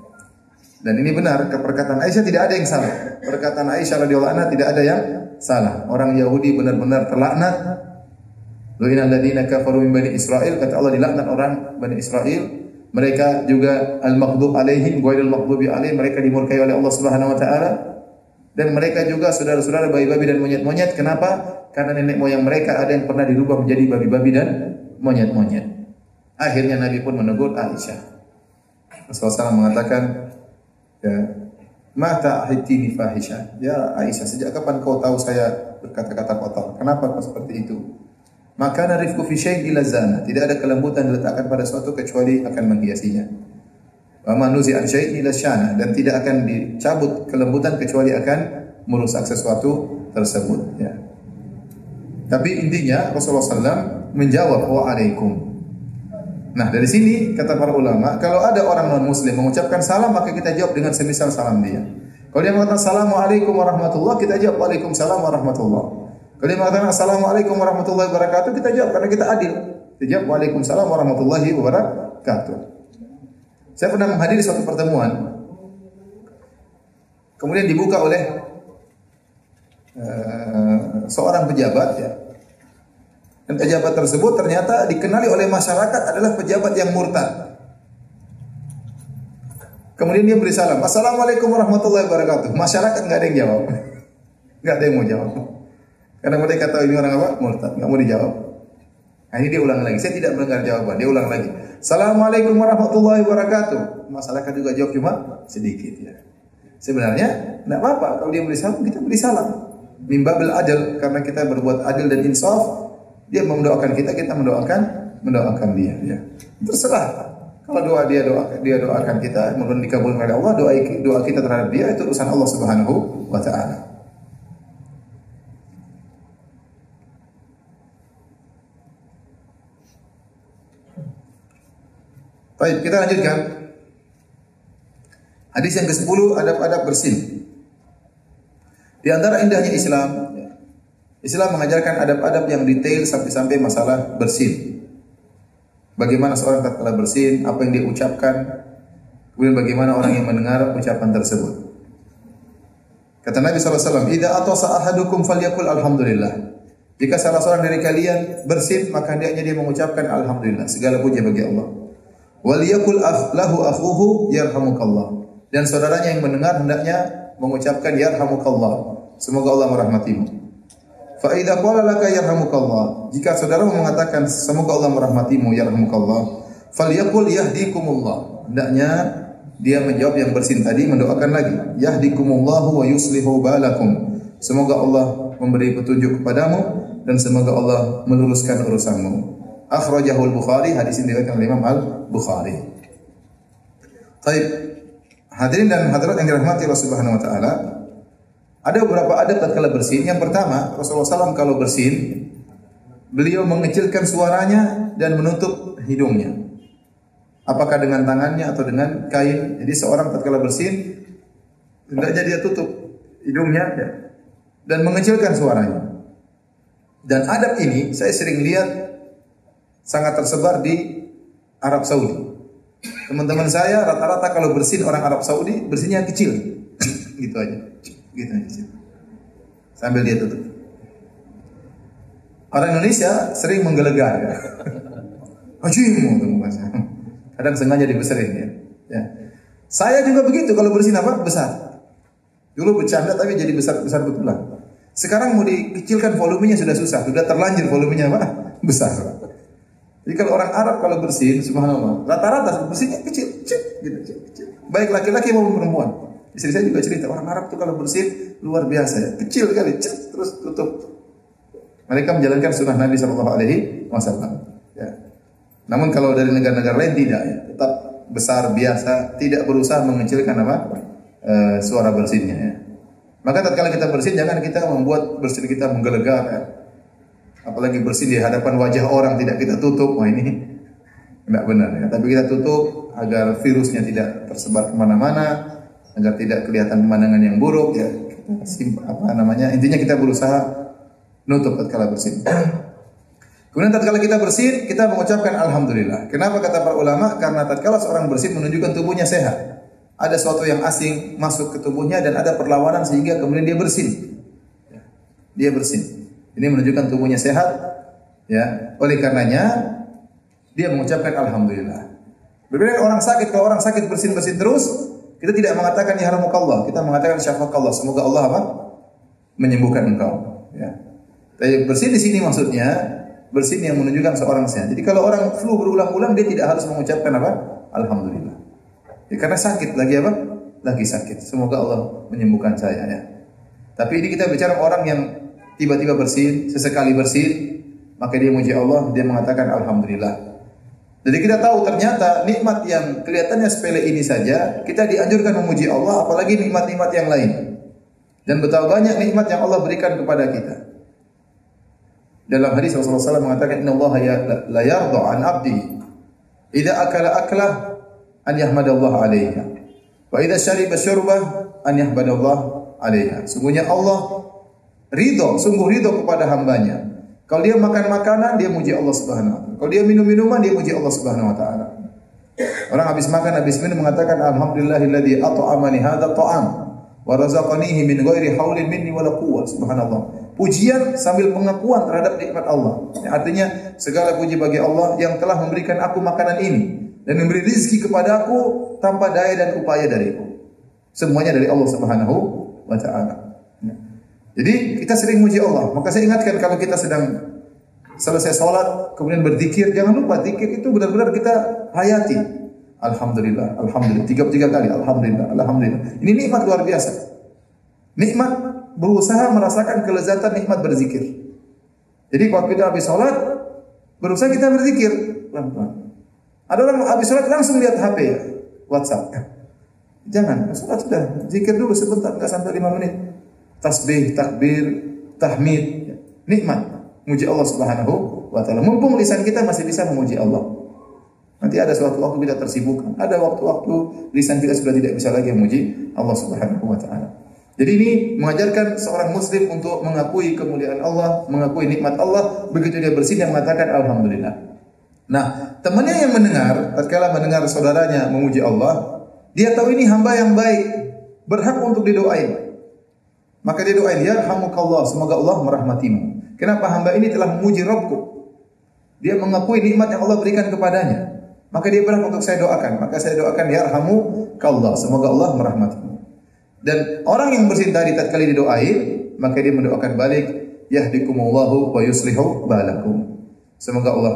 Dan ini benar, perkataan Aisyah tidak ada yang salah. Perkataan Aisyah radhiyallahu anha tidak ada yang salah. Orang Yahudi benar-benar terlaknat. Lu'ina alladziina kafaru min bani Israel, kata Allah dilaknat orang Bani Israel. Mereka juga al-maghdub alaihim, ghairil maghdubi alaihim, mereka dimurkai oleh Allah Subhanahu wa taala. Dan mereka juga saudara-saudara babi-babi dan monyet-monyet. Kenapa? Karena nenek moyang mereka ada yang pernah dirubah menjadi babi-babi dan monyet-monyet. Akhirnya Nabi pun menegur Aisyah. Rasulullah SAW mengatakan, ya, Mata ahitini fahisha. Ya Aisyah, sejak kapan kau tahu saya berkata-kata kotor? Kenapa kau seperti itu? Maka narifku fi syai'in ila zana. Tidak ada kelembutan diletakkan pada suatu kecuali akan menghiasinya. Wa manuzi an syai'in ila syana dan tidak akan dicabut kelembutan kecuali akan merusak sesuatu tersebut, ya. Tapi intinya Rasulullah SAW menjawab waalaikum. Nah dari sini kata para ulama, kalau ada orang non Muslim mengucapkan salam maka kita jawab dengan semisal salam dia. Kalau dia mengatakan assalamualaikum warahmatullah, kita jawab waalaikumsalam warahmatullah. Kalau dia mengatakan assalamualaikum warahmatullahi wabarakatuh, kita jawab karena kita adil. Kita jawab waalaikumsalam warahmatullahi wabarakatuh. Saya pernah menghadiri suatu pertemuan, kemudian dibuka oleh uh, seorang pejabat ya dan pejabat tersebut ternyata dikenali oleh masyarakat adalah pejabat yang murtad. Kemudian dia beri salam. Assalamualaikum warahmatullahi wabarakatuh. Masyarakat enggak ada yang jawab. Enggak ada yang mau jawab. Karena mereka tahu ini orang apa? Murtad. Enggak mau dijawab. Nah, ini dia ulang lagi. Saya tidak mendengar jawaban. Dia ulang lagi. Assalamualaikum warahmatullahi wabarakatuh. Masyarakat juga jawab cuma sedikit ya. Sebenarnya enggak apa-apa kalau dia beri salam kita beri salam. Mimbabil adil karena kita berbuat adil dan insaf dia mendoakan kita, kita mendoakan mendoakan dia. Ya. Terserah. Kalau doa dia doa dia doakan kita, kemudian dikabulkan oleh Allah, doa doa kita terhadap dia itu urusan Allah Subhanahu wa taala. Baik, kita lanjutkan. Hadis yang ke-10 adab-adab bersin. Di antara indahnya Islam, Islam mengajarkan adab-adab yang detail sampai-sampai masalah bersin. Bagaimana seorang tatkala bersin, apa yang dia ucapkan, kemudian bagaimana orang yang mendengar ucapan tersebut. Kata Nabi SAW, Ida atau sa'ahadukum falyakul alhamdulillah. Jika salah seorang dari kalian bersin, maka dia hanya dia mengucapkan alhamdulillah. Segala puji bagi Allah. Waliyakul lahu akhuhu yarhamukallah. Dan saudaranya yang mendengar hendaknya mengucapkan yarhamukallah. Semoga Allah merahmatimu. Fa idza qala laka yarhamukallah, jika saudara mengatakan semoga Allah merahmatimu yarhamukallah, falyaqul yahdikumullah. Hendaknya dia menjawab yang bersin tadi mendoakan lagi, yahdikumullahu wa yuslihu balakum. Semoga Allah memberi petunjuk kepadamu dan semoga Allah meluruskan urusanmu. Akhrajahul Bukhari, hadis ini diriwayatkan oleh Imam Al-Bukhari. Baik. Hadirin dan hadirat yang dirahmati Allah Subhanahu wa taala, ada beberapa adab tatkala bersin. Yang pertama, Rasulullah SAW kalau bersin, beliau mengecilkan suaranya dan menutup hidungnya. Apakah dengan tangannya atau dengan kain. Jadi seorang tatkala bersin, hendaknya dia tutup hidungnya ya, dan mengecilkan suaranya. Dan adab ini saya sering lihat sangat tersebar di Arab Saudi. Teman-teman saya rata-rata kalau bersin orang Arab Saudi bersinnya kecil. gitu aja. Gitu aja. Sambil dia tutup. Orang Indonesia sering menggelegar ya. Ajimu Kadang sengaja dibesarin ya. ya. Saya juga begitu kalau bersin apa? Besar. Dulu bercanda tapi jadi besar besar betulan. Sekarang mau dikecilkan volumenya sudah susah, sudah terlanjur volumenya apa? Besar. Jadi kalau orang Arab kalau bersin, subhanallah, rata-rata bersinnya kecil, kecil, gitu, kecil, kecil. Baik laki-laki maupun perempuan. Istri saya juga cerita orang Arab tuh kalau bersih luar biasa ya, kecil kali, cet, terus tutup. Mereka menjalankan sunnah Nabi Wasallam. Ya. Namun kalau dari negara-negara lain tidak, ya. tetap besar biasa, tidak berusaha mengecilkan apa e, suara bersihnya. Ya. Maka tatkala kita bersin, jangan kita membuat bersin kita menggelegar. Ya. Apalagi bersin di hadapan wajah orang tidak kita tutup, wah ini tidak benar. Ya. Tapi kita tutup agar virusnya tidak tersebar kemana-mana, agar tidak kelihatan pemandangan yang buruk ya apa namanya intinya kita berusaha nutup tatkala bersin Kemudian tatkala kita bersin, kita mengucapkan alhamdulillah. Kenapa kata para ulama? Karena tatkala seorang bersin menunjukkan tubuhnya sehat. Ada sesuatu yang asing masuk ke tubuhnya dan ada perlawanan sehingga kemudian dia bersin. Dia bersin. Ini menunjukkan tubuhnya sehat. Ya, oleh karenanya dia mengucapkan alhamdulillah. Berbeda orang sakit, kalau orang sakit bersin-bersin terus, kita tidak mengatakan ya Allah, kita mengatakan Allah. Semoga Allah apa? menyembuhkan engkau. Ya. Tapi bersin di sini maksudnya bersin yang menunjukkan seorang sehat. Jadi kalau orang flu berulang-ulang dia tidak harus mengucapkan apa? Alhamdulillah. Ya, karena sakit lagi apa? Lagi sakit. Semoga Allah menyembuhkan saya ya. Tapi ini kita bicara orang yang tiba-tiba bersin, sesekali bersin, maka dia memuji Allah, dia mengatakan alhamdulillah. Jadi kita tahu ternyata nikmat yang kelihatannya sepele ini saja kita dianjurkan memuji Allah apalagi nikmat-nikmat yang lain. Dan betapa banyak nikmat yang Allah berikan kepada kita. Dalam hadis Rasulullah SAW mengatakan Inna Allah ya, la yarda an abdi Iza akala aklah An yahmadallah alaiha Wa iza syariba syurbah An yahmadallah alaiha Sungguhnya Allah Ridho, sungguh ridho kepada hambanya Kalau dia makan makanan Dia muji Allah subhanahu wa ta'ala Kalau dia minum minuman Dia muji Allah subhanahu wa ta'ala Orang habis makan, habis minum mengatakan Alhamdulillahilladzi atu'amani hadha ta'am Wa razaqanihi min ghairi haulin minni wala quwwah Subhanallah pujian sambil pengakuan terhadap nikmat Allah. Artinya segala puji bagi Allah yang telah memberikan aku makanan ini dan memberi rezeki kepada aku tanpa daya dan upaya dariku. Semuanya dari Allah Subhanahu wa taala. Jadi kita sering muji Allah. Maka saya ingatkan kalau kita sedang selesai salat kemudian berzikir jangan lupa zikir itu benar-benar kita hayati. Alhamdulillah, alhamdulillah. Tiga tiga kali, alhamdulillah, alhamdulillah. Ini nikmat luar biasa. Nikmat berusaha merasakan kelezatan nikmat berzikir. Jadi kalau kita habis sholat, berusaha kita berzikir. Pelan-pelan. Ada orang habis sholat langsung lihat HP WhatsApp. Jangan, sholat sudah. Zikir dulu sebentar, tidak sampai lima menit. Tasbih, takbir, tahmid. Nikmat. Muji Allah subhanahu wa ta'ala. Mumpung lisan kita masih bisa memuji Allah. Nanti ada suatu waktu kita tersibuk. Ada waktu-waktu lisan kita sudah tidak bisa lagi memuji Allah subhanahu wa ta'ala. Jadi ini mengajarkan seorang muslim untuk mengakui kemuliaan Allah, mengakui nikmat Allah, begitu dia bersih dan mengatakan alhamdulillah. Nah, temannya yang mendengar, tatkala mendengar saudaranya memuji Allah, dia tahu ini hamba yang baik, berhak untuk didoain. Maka dia doain, ya rahmukallah, semoga Allah merahmatimu. Kenapa hamba ini telah memuji Rabbku? Dia mengakui nikmat yang Allah berikan kepadanya. Maka dia berhak untuk saya doakan. Maka saya doakan, ya rahmukallah, semoga Allah merahmatimu. Dan orang yang bersin tadi tatkala didoain, maka dia mendoakan balik, yahdikumullahu wa yuslihu balakum. Semoga Allah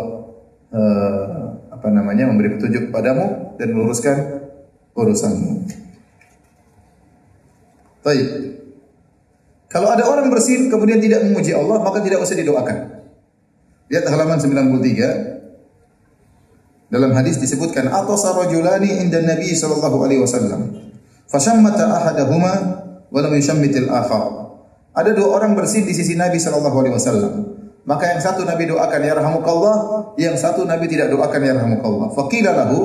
uh, apa namanya memberi petunjuk kepadamu dan meluruskan urusanmu. Baik. Kalau ada orang bersin kemudian tidak memuji Allah, maka tidak usah didoakan. Lihat halaman 93. Dalam hadis disebutkan atau sarajulani inda Nabi sallallahu alaihi wasallam. Fashammata ahadahuma wa lam yushammitil akhar. Ada dua orang bersin di sisi Nabi sallallahu alaihi wasallam. Maka yang satu Nabi doakan ya rahmukallah, yang satu Nabi tidak doakan ya rahmukallah. Faqila lahu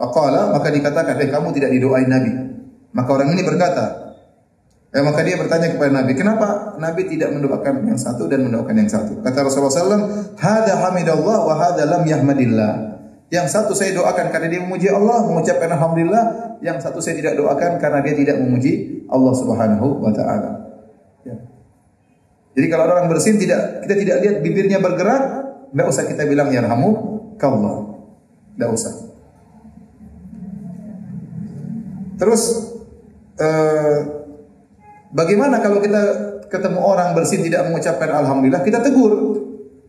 faqala maka dikatakan, "Eh kamu tidak didoain Nabi." Maka orang ini berkata, eh, maka dia bertanya kepada Nabi, "Kenapa Nabi tidak mendoakan yang satu dan mendoakan yang satu?" Kata Rasulullah wasallam, "Hada hamidallah wa hada lam yahmadillah." Yang satu saya doakan karena dia memuji Allah, mengucapkan alhamdulillah, yang satu saya tidak doakan karena dia tidak memuji Allah Subhanahu wa taala. Ya. Jadi kalau orang bersin tidak kita tidak lihat bibirnya bergerak, enggak usah kita bilang ya rahmu kallah. Enggak usah. Terus eh, bagaimana kalau kita ketemu orang bersin tidak mengucapkan alhamdulillah, kita tegur.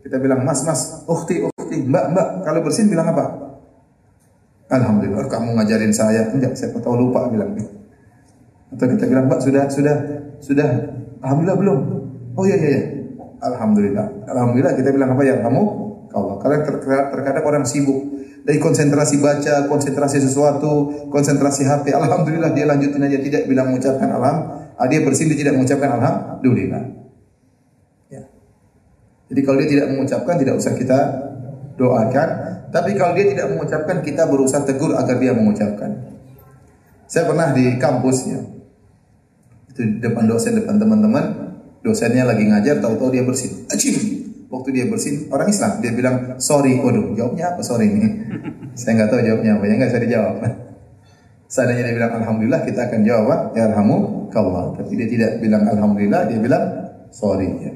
Kita bilang, "Mas, Mas, ukhti, ukhti, Mbak, Mbak." Kalau bersin bilang apa? Alhamdulillah kamu ngajarin saya. Enggak, saya tahu lupa bilang. Atau kita bilang, Pak sudah sudah sudah alhamdulillah belum? Oh iya iya iya. Alhamdulillah. Alhamdulillah kita bilang apa ya kamu? Kalau ter terkadang orang sibuk dari konsentrasi baca, konsentrasi sesuatu, konsentrasi HP. Alhamdulillah dia lanjutin aja tidak bilang mengucapkan alham. Ah, dia bersih dia tidak mengucapkan alhamdulillah. Ya. Jadi kalau dia tidak mengucapkan tidak usah kita doakan. Tapi kalau dia tidak mengucapkan, kita berusaha tegur agar dia mengucapkan. Saya pernah di kampus ya, itu depan dosen, depan teman-teman, dosennya lagi ngajar, tahu-tahu dia bersih. Acim, waktu dia bersin orang Islam dia bilang sorry waduh jawabnya apa sorry ini saya nggak tahu jawabnya apa. Ya nggak saya dijawab seandainya dia bilang alhamdulillah kita akan jawab ya kallah tapi dia tidak bilang alhamdulillah dia bilang sorry ya.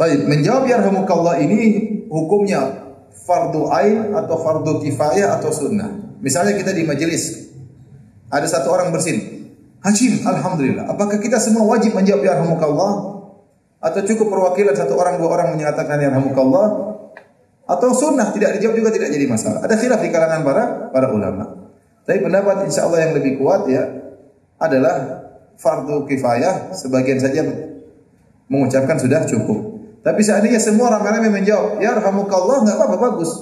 Baik, menjawab ya kallah ini hukumnya fardu ain atau fardu kifayah atau sunnah. Misalnya kita di majelis ada satu orang bersin, Hajim, Alhamdulillah. Apakah kita semua wajib menjawab Ya Rahmukallah? Atau cukup perwakilan satu orang, dua orang menyatakan Ya Rahmukallah? Atau sunnah, tidak dijawab juga tidak jadi masalah. Ada khilaf di kalangan para para ulama. Tapi pendapat insya Allah yang lebih kuat ya adalah fardu kifayah sebagian saja mengucapkan sudah cukup. Tapi seandainya semua orang ramai menjawab, ya rahmukallah, enggak apa-apa bagus.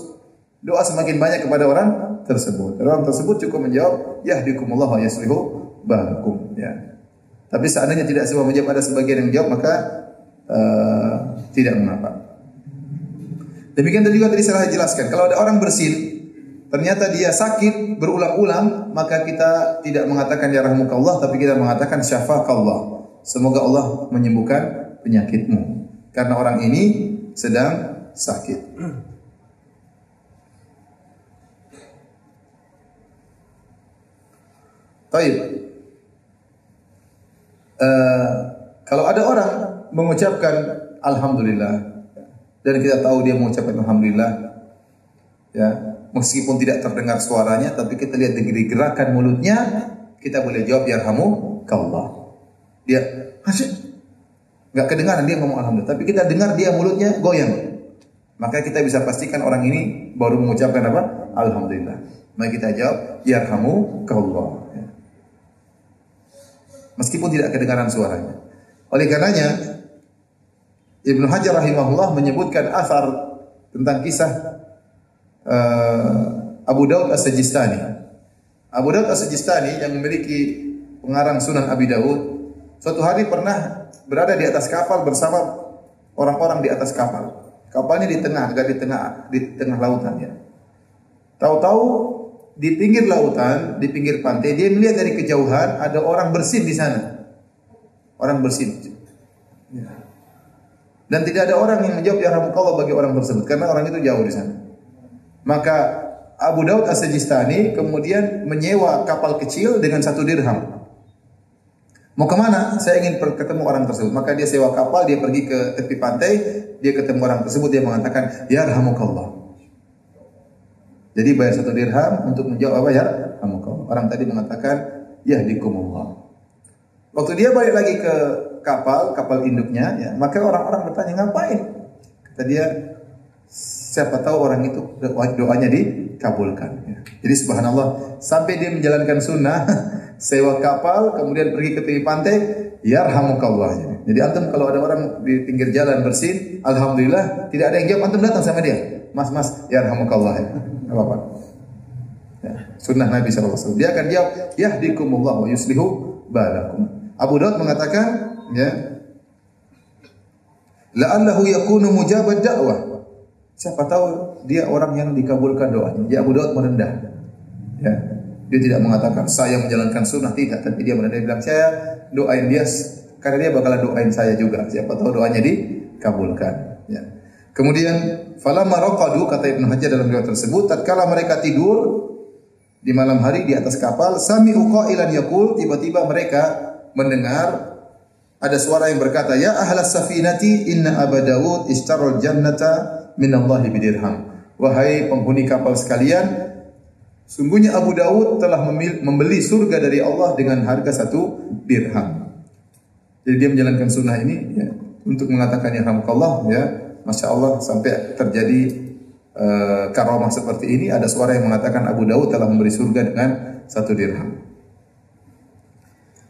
Doa semakin banyak kepada orang tersebut. Orang tersebut cukup menjawab, ya dikumullah wa yaslihu balakum ya. Tapi seandainya tidak semua menjawab ada sebagian yang menjawab maka uh, tidak mengapa. Demikian juga tadi saya jelaskan kalau ada orang bersin ternyata dia sakit berulang-ulang maka kita tidak mengatakan ya rahmukallah tapi kita mengatakan syafakallah. Semoga Allah menyembuhkan penyakitmu karena orang ini sedang sakit. Baik. Uh, kalau ada orang mengucapkan alhamdulillah dan kita tahu dia mengucapkan alhamdulillah ya meskipun tidak terdengar suaranya tapi kita lihat dari gerakan mulutnya kita boleh jawab ya kamu kallah dia hasil enggak kedengaran dia ngomong alhamdulillah tapi kita dengar dia mulutnya goyang. Maka kita bisa pastikan orang ini baru mengucapkan apa? Alhamdulillah. Maka kita jawab ya kamu kallah meskipun tidak kedengaran suaranya. Oleh karenanya Ibnu Hajar rahimahullah menyebutkan asar tentang kisah uh, Abu Daud As-Sajistani. Abu Daud As-Sajistani yang memiliki pengarang Sunan Abi Daud suatu hari pernah berada di atas kapal bersama orang-orang di atas kapal. Kapalnya di tengah, agak di tengah di tengah lautan ya. Tahu-tahu di pinggir lautan, di pinggir pantai, dia melihat dari kejauhan ada orang bersin di sana. Orang bersin. Ya. Dan tidak ada orang yang menjawab ya Rahmukallah bagi orang tersebut karena orang itu jauh di sana. Maka Abu Daud As-Sajistani kemudian menyewa kapal kecil dengan satu dirham. Mau ke mana? Saya ingin ketemu orang tersebut. Maka dia sewa kapal, dia pergi ke tepi pantai, dia ketemu orang tersebut, dia mengatakan, Ya Rahmukallah. Jadi bayar satu dirham untuk menjawab apa ya? Hamukallah. Orang tadi mengatakan ya dikumullah. Waktu dia balik lagi ke kapal, kapal induknya, ya, maka orang-orang bertanya ngapain? Kata dia, siapa tahu orang itu doanya dikabulkan. Ya. Jadi subhanallah, sampai dia menjalankan sunnah, sewa kapal, kemudian pergi ke tepi pantai, yarhamukallah. Jadi antum kalau ada orang di pinggir jalan bersin, alhamdulillah tidak ada yang jawab, antum datang sama dia. Mas, mas, yarhamukallah. Ya apa-apa. Ya, sunnah Nabi SAW. Dia akan jawab, Yahdikumullah wa yuslihu balakum. Abu Daud mengatakan, ya, La'allahu yakunu mujabat da'wah. Siapa tahu dia orang yang dikabulkan doanya. Ya Abu Daud merendah. Ya. Dia tidak mengatakan saya menjalankan sunnah tidak, tapi dia merendah dia bilang saya doain dia karena dia bakalan doain saya juga. Siapa tahu doanya dikabulkan. Ya. Kemudian falamma raqadu kata Ibnu Hajar dalam riwayat tersebut tatkala mereka tidur di malam hari di atas kapal sami qailan yaqul tiba-tiba mereka mendengar ada suara yang berkata ya ahlas safinati inna aba daud istaral jannata min Allah bidirham. Wahai penghuni kapal sekalian sungguhnya Abu Daud telah membeli surga dari Allah dengan harga satu dirham. Jadi dia menjalankan sunnah ini ya, untuk mengatakan ya Allah ya Masya Allah sampai terjadi uh, karamah seperti ini ada suara yang mengatakan Abu Dawud telah memberi surga dengan satu dirham.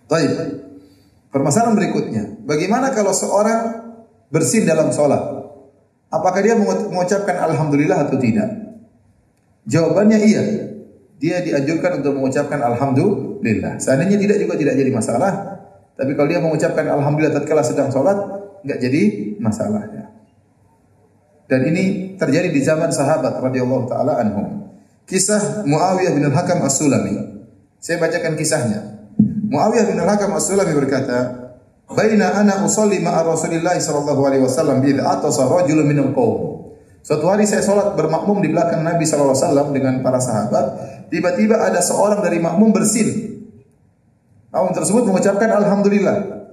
Baik. Permasalahan berikutnya, bagaimana kalau seorang bersin dalam sholat? Apakah dia mengucapkan Alhamdulillah atau tidak? Jawabannya iya. Dia dianjurkan untuk mengucapkan Alhamdulillah. Seandainya tidak juga tidak jadi masalah. Tapi kalau dia mengucapkan Alhamdulillah tatkala sedang sholat, enggak jadi masalahnya. Dan ini terjadi di zaman sahabat radhiyallahu taala anhum. Kisah Muawiyah bin Al-Hakam As-Sulami. Saya bacakan kisahnya. Muawiyah bin Al-Hakam As-Sulami berkata, baina ana usolli ma'a Rasulillah sallallahu alaihi wasallam bil atasa rajulun minal qaum. Suatu hari saya solat bermakmum di belakang Nabi sallallahu alaihi wasallam dengan para sahabat, tiba-tiba ada seorang dari makmum bersin. Makmum tersebut mengucapkan alhamdulillah.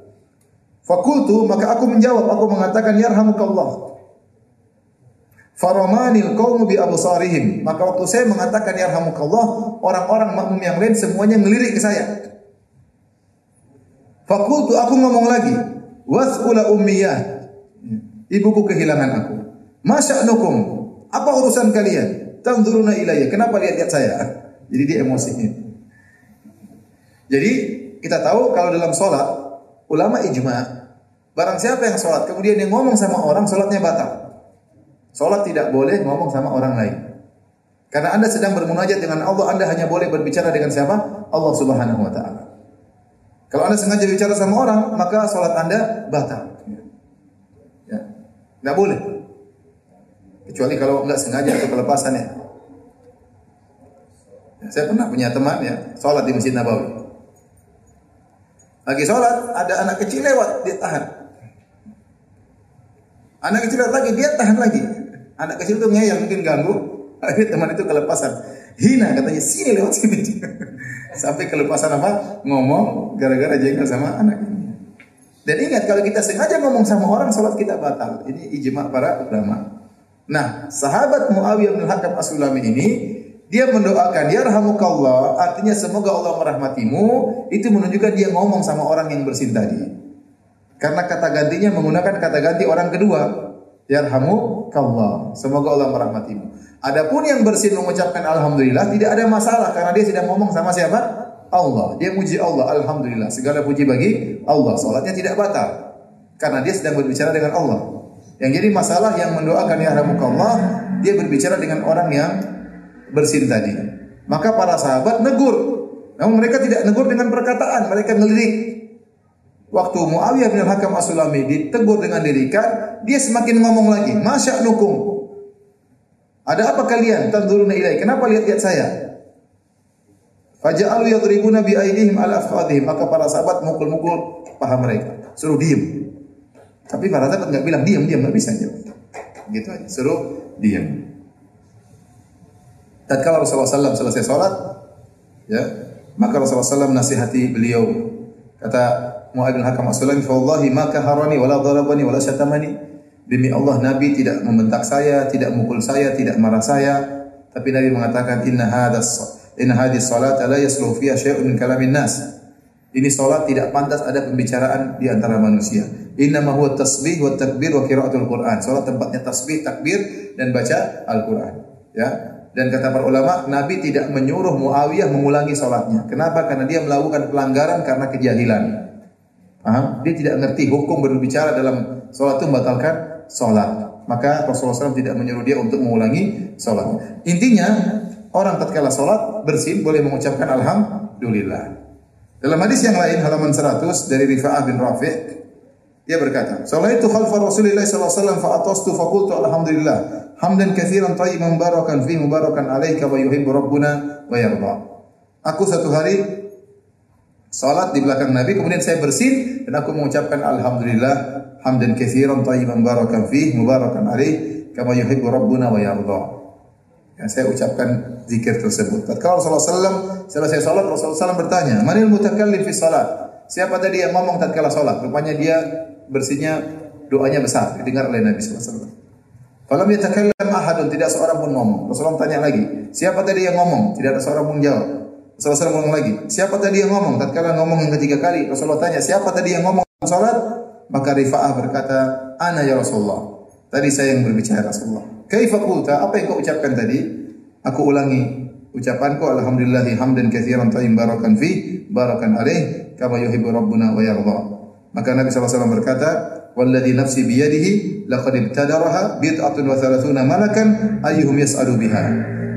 Fakultu maka aku menjawab, aku mengatakan yarhamukallah. Faramanil qaumu bi absarihim. Maka waktu saya mengatakan yarhamukallah, orang-orang makmum yang lain semuanya ngelirik ke saya. Fakultu aku ngomong lagi, wasqula ummiyah. Ibuku kehilangan aku. Masya'nukum? Apa urusan kalian? Tanzuruna ilayya. Kenapa lihat-lihat saya? Jadi dia emosi. Jadi kita tahu kalau dalam solat ulama ijma barang siapa yang solat kemudian dia ngomong sama orang solatnya batal. Solat tidak boleh ngomong sama orang lain. Karena anda sedang bermunajat dengan Allah, anda hanya boleh berbicara dengan siapa? Allah Subhanahu Wa Taala. Kalau anda sengaja bicara sama orang, maka solat anda batal. Ya, tidak boleh. Kecuali kalau enggak sengaja atau kelepasan ya. ya. Saya pernah punya teman ya, solat di Masjid Nabawi. Lagi solat, ada anak kecil lewat, dia tahan. Anak kecil lewat lagi, dia tahan lagi. Anak kecil itu ngeyel, mungkin ganggu. Akhirnya teman itu kelepasan. Hina katanya, sini lewat sini. Sampai kelepasan apa? Ngomong gara-gara jengkel sama anak ini. Dan ingat kalau kita sengaja ngomong sama orang salat kita batal. Ini ijma para ulama. Nah, sahabat Muawiyah bin Hakam As-Sulami ini dia mendoakan ya rahmukallah artinya semoga Allah merahmatimu itu menunjukkan dia ngomong sama orang yang bersin tadi. Karena kata gantinya menggunakan kata ganti orang kedua. Ya rahmukallah. Semoga Allah merahmatimu. Adapun yang bersin mengucapkan alhamdulillah tidak ada masalah karena dia sedang ngomong sama siapa? Allah. Dia muji Allah, alhamdulillah. Segala puji bagi Allah. Salatnya tidak batal karena dia sedang berbicara dengan Allah. Yang jadi masalah yang mendoakan ya rahmukallah, dia berbicara dengan orang yang bersin tadi. Maka para sahabat negur. Namun mereka tidak negur dengan perkataan, mereka ngelirik. Waktu Muawiyah bin Hakam As-Sulami ditegur dengan lirikan, dia semakin ngomong lagi, "Masya nukum, ada apa kalian? Tanzuruna ilai. Kenapa lihat-lihat saya? Faja'alu yadribuna bi aydihim ala afkhadihim. Maka para sahabat mukul-mukul paha mereka. Suruh diam. Tapi para sahabat enggak bilang diam, diam enggak bisa jawab. Gitu aja. Suruh diam. Tatkala Rasulullah SAW selesai salat, ya, maka Rasulullah SAW nasihati beliau. Kata Mu'ad bin Hakam As-Sulami, "Fa wallahi ma kaharani wala dharabani wala syatamani." Demi Allah Nabi tidak membentak saya, tidak mukul saya, tidak marah saya, tapi Nabi mengatakan inna hadas inna hadis salat la yasluhu fiha syai'un min kalamin nas. Ini salat tidak pantas ada pembicaraan di antara manusia. Inna ma huwa tasbih wa takbir wa qiraatul Quran. Salat tempatnya tasbih, takbir dan baca Al-Quran. Ya. Dan kata para ulama, Nabi tidak menyuruh Muawiyah mengulangi salatnya. Kenapa? Karena dia melakukan pelanggaran karena kejahilan. Dia tidak mengerti hukum berbicara dalam salat itu membatalkan solat. Maka Rasulullah SAW tidak menyuruh dia untuk mengulangi solat. Intinya, orang tatkala solat bersih boleh mengucapkan Alhamdulillah. Dalam hadis yang lain, halaman 100 dari Rifa'ah bin Rafi' dia berkata, Salaitu khalfa Rasulullah SAW fa'atastu faqultu Alhamdulillah. Hamdan kathiran tayyiban mubarakan fi mubarakan alaika wa yuhibbu Rabbuna wa yarda. Aku satu hari salat di belakang Nabi kemudian saya bersih dan aku mengucapkan alhamdulillah hamdan katsiran tayyiban barakan fi mubarakan alaih kama yuhibbu rabbuna wa yarda. Yang saya ucapkan zikir tersebut. Tatkala Rasulullah sallallahu selesai salat Rasulullah sallallahu bertanya, "Manil mutakallim fi salat?" Siapa tadi yang ngomong tatkala salat? Rupanya dia bersihnya doanya besar didengar oleh Nabi sallallahu alaihi wasallam. Falam yatakallam ahadun tidak seorang pun ngomong. Rasulullah tanya lagi, "Siapa tadi yang ngomong?" Tidak ada seorang pun jawab. Rasulullah ngomong lagi, siapa tadi yang ngomong? Tatkala ngomong yang ketiga kali, Rasulullah tanya, siapa tadi yang ngomong salat? Maka Rifa'ah berkata, ana ya Rasulullah. Tadi saya yang berbicara Rasulullah. Kaifa qulta? Apa yang kau ucapkan tadi? Aku ulangi ucapanku alhamdulillahi hamdan katsiran tayyib barakan fi barakan alaih kama yuhibbu rabbuna wa yarda. Maka Nabi SAW berkata, Walladhi nafsi biyadihi laqad ibtadaraha bid'atun wa thalathuna malakan ayyuhum yas'alu biha.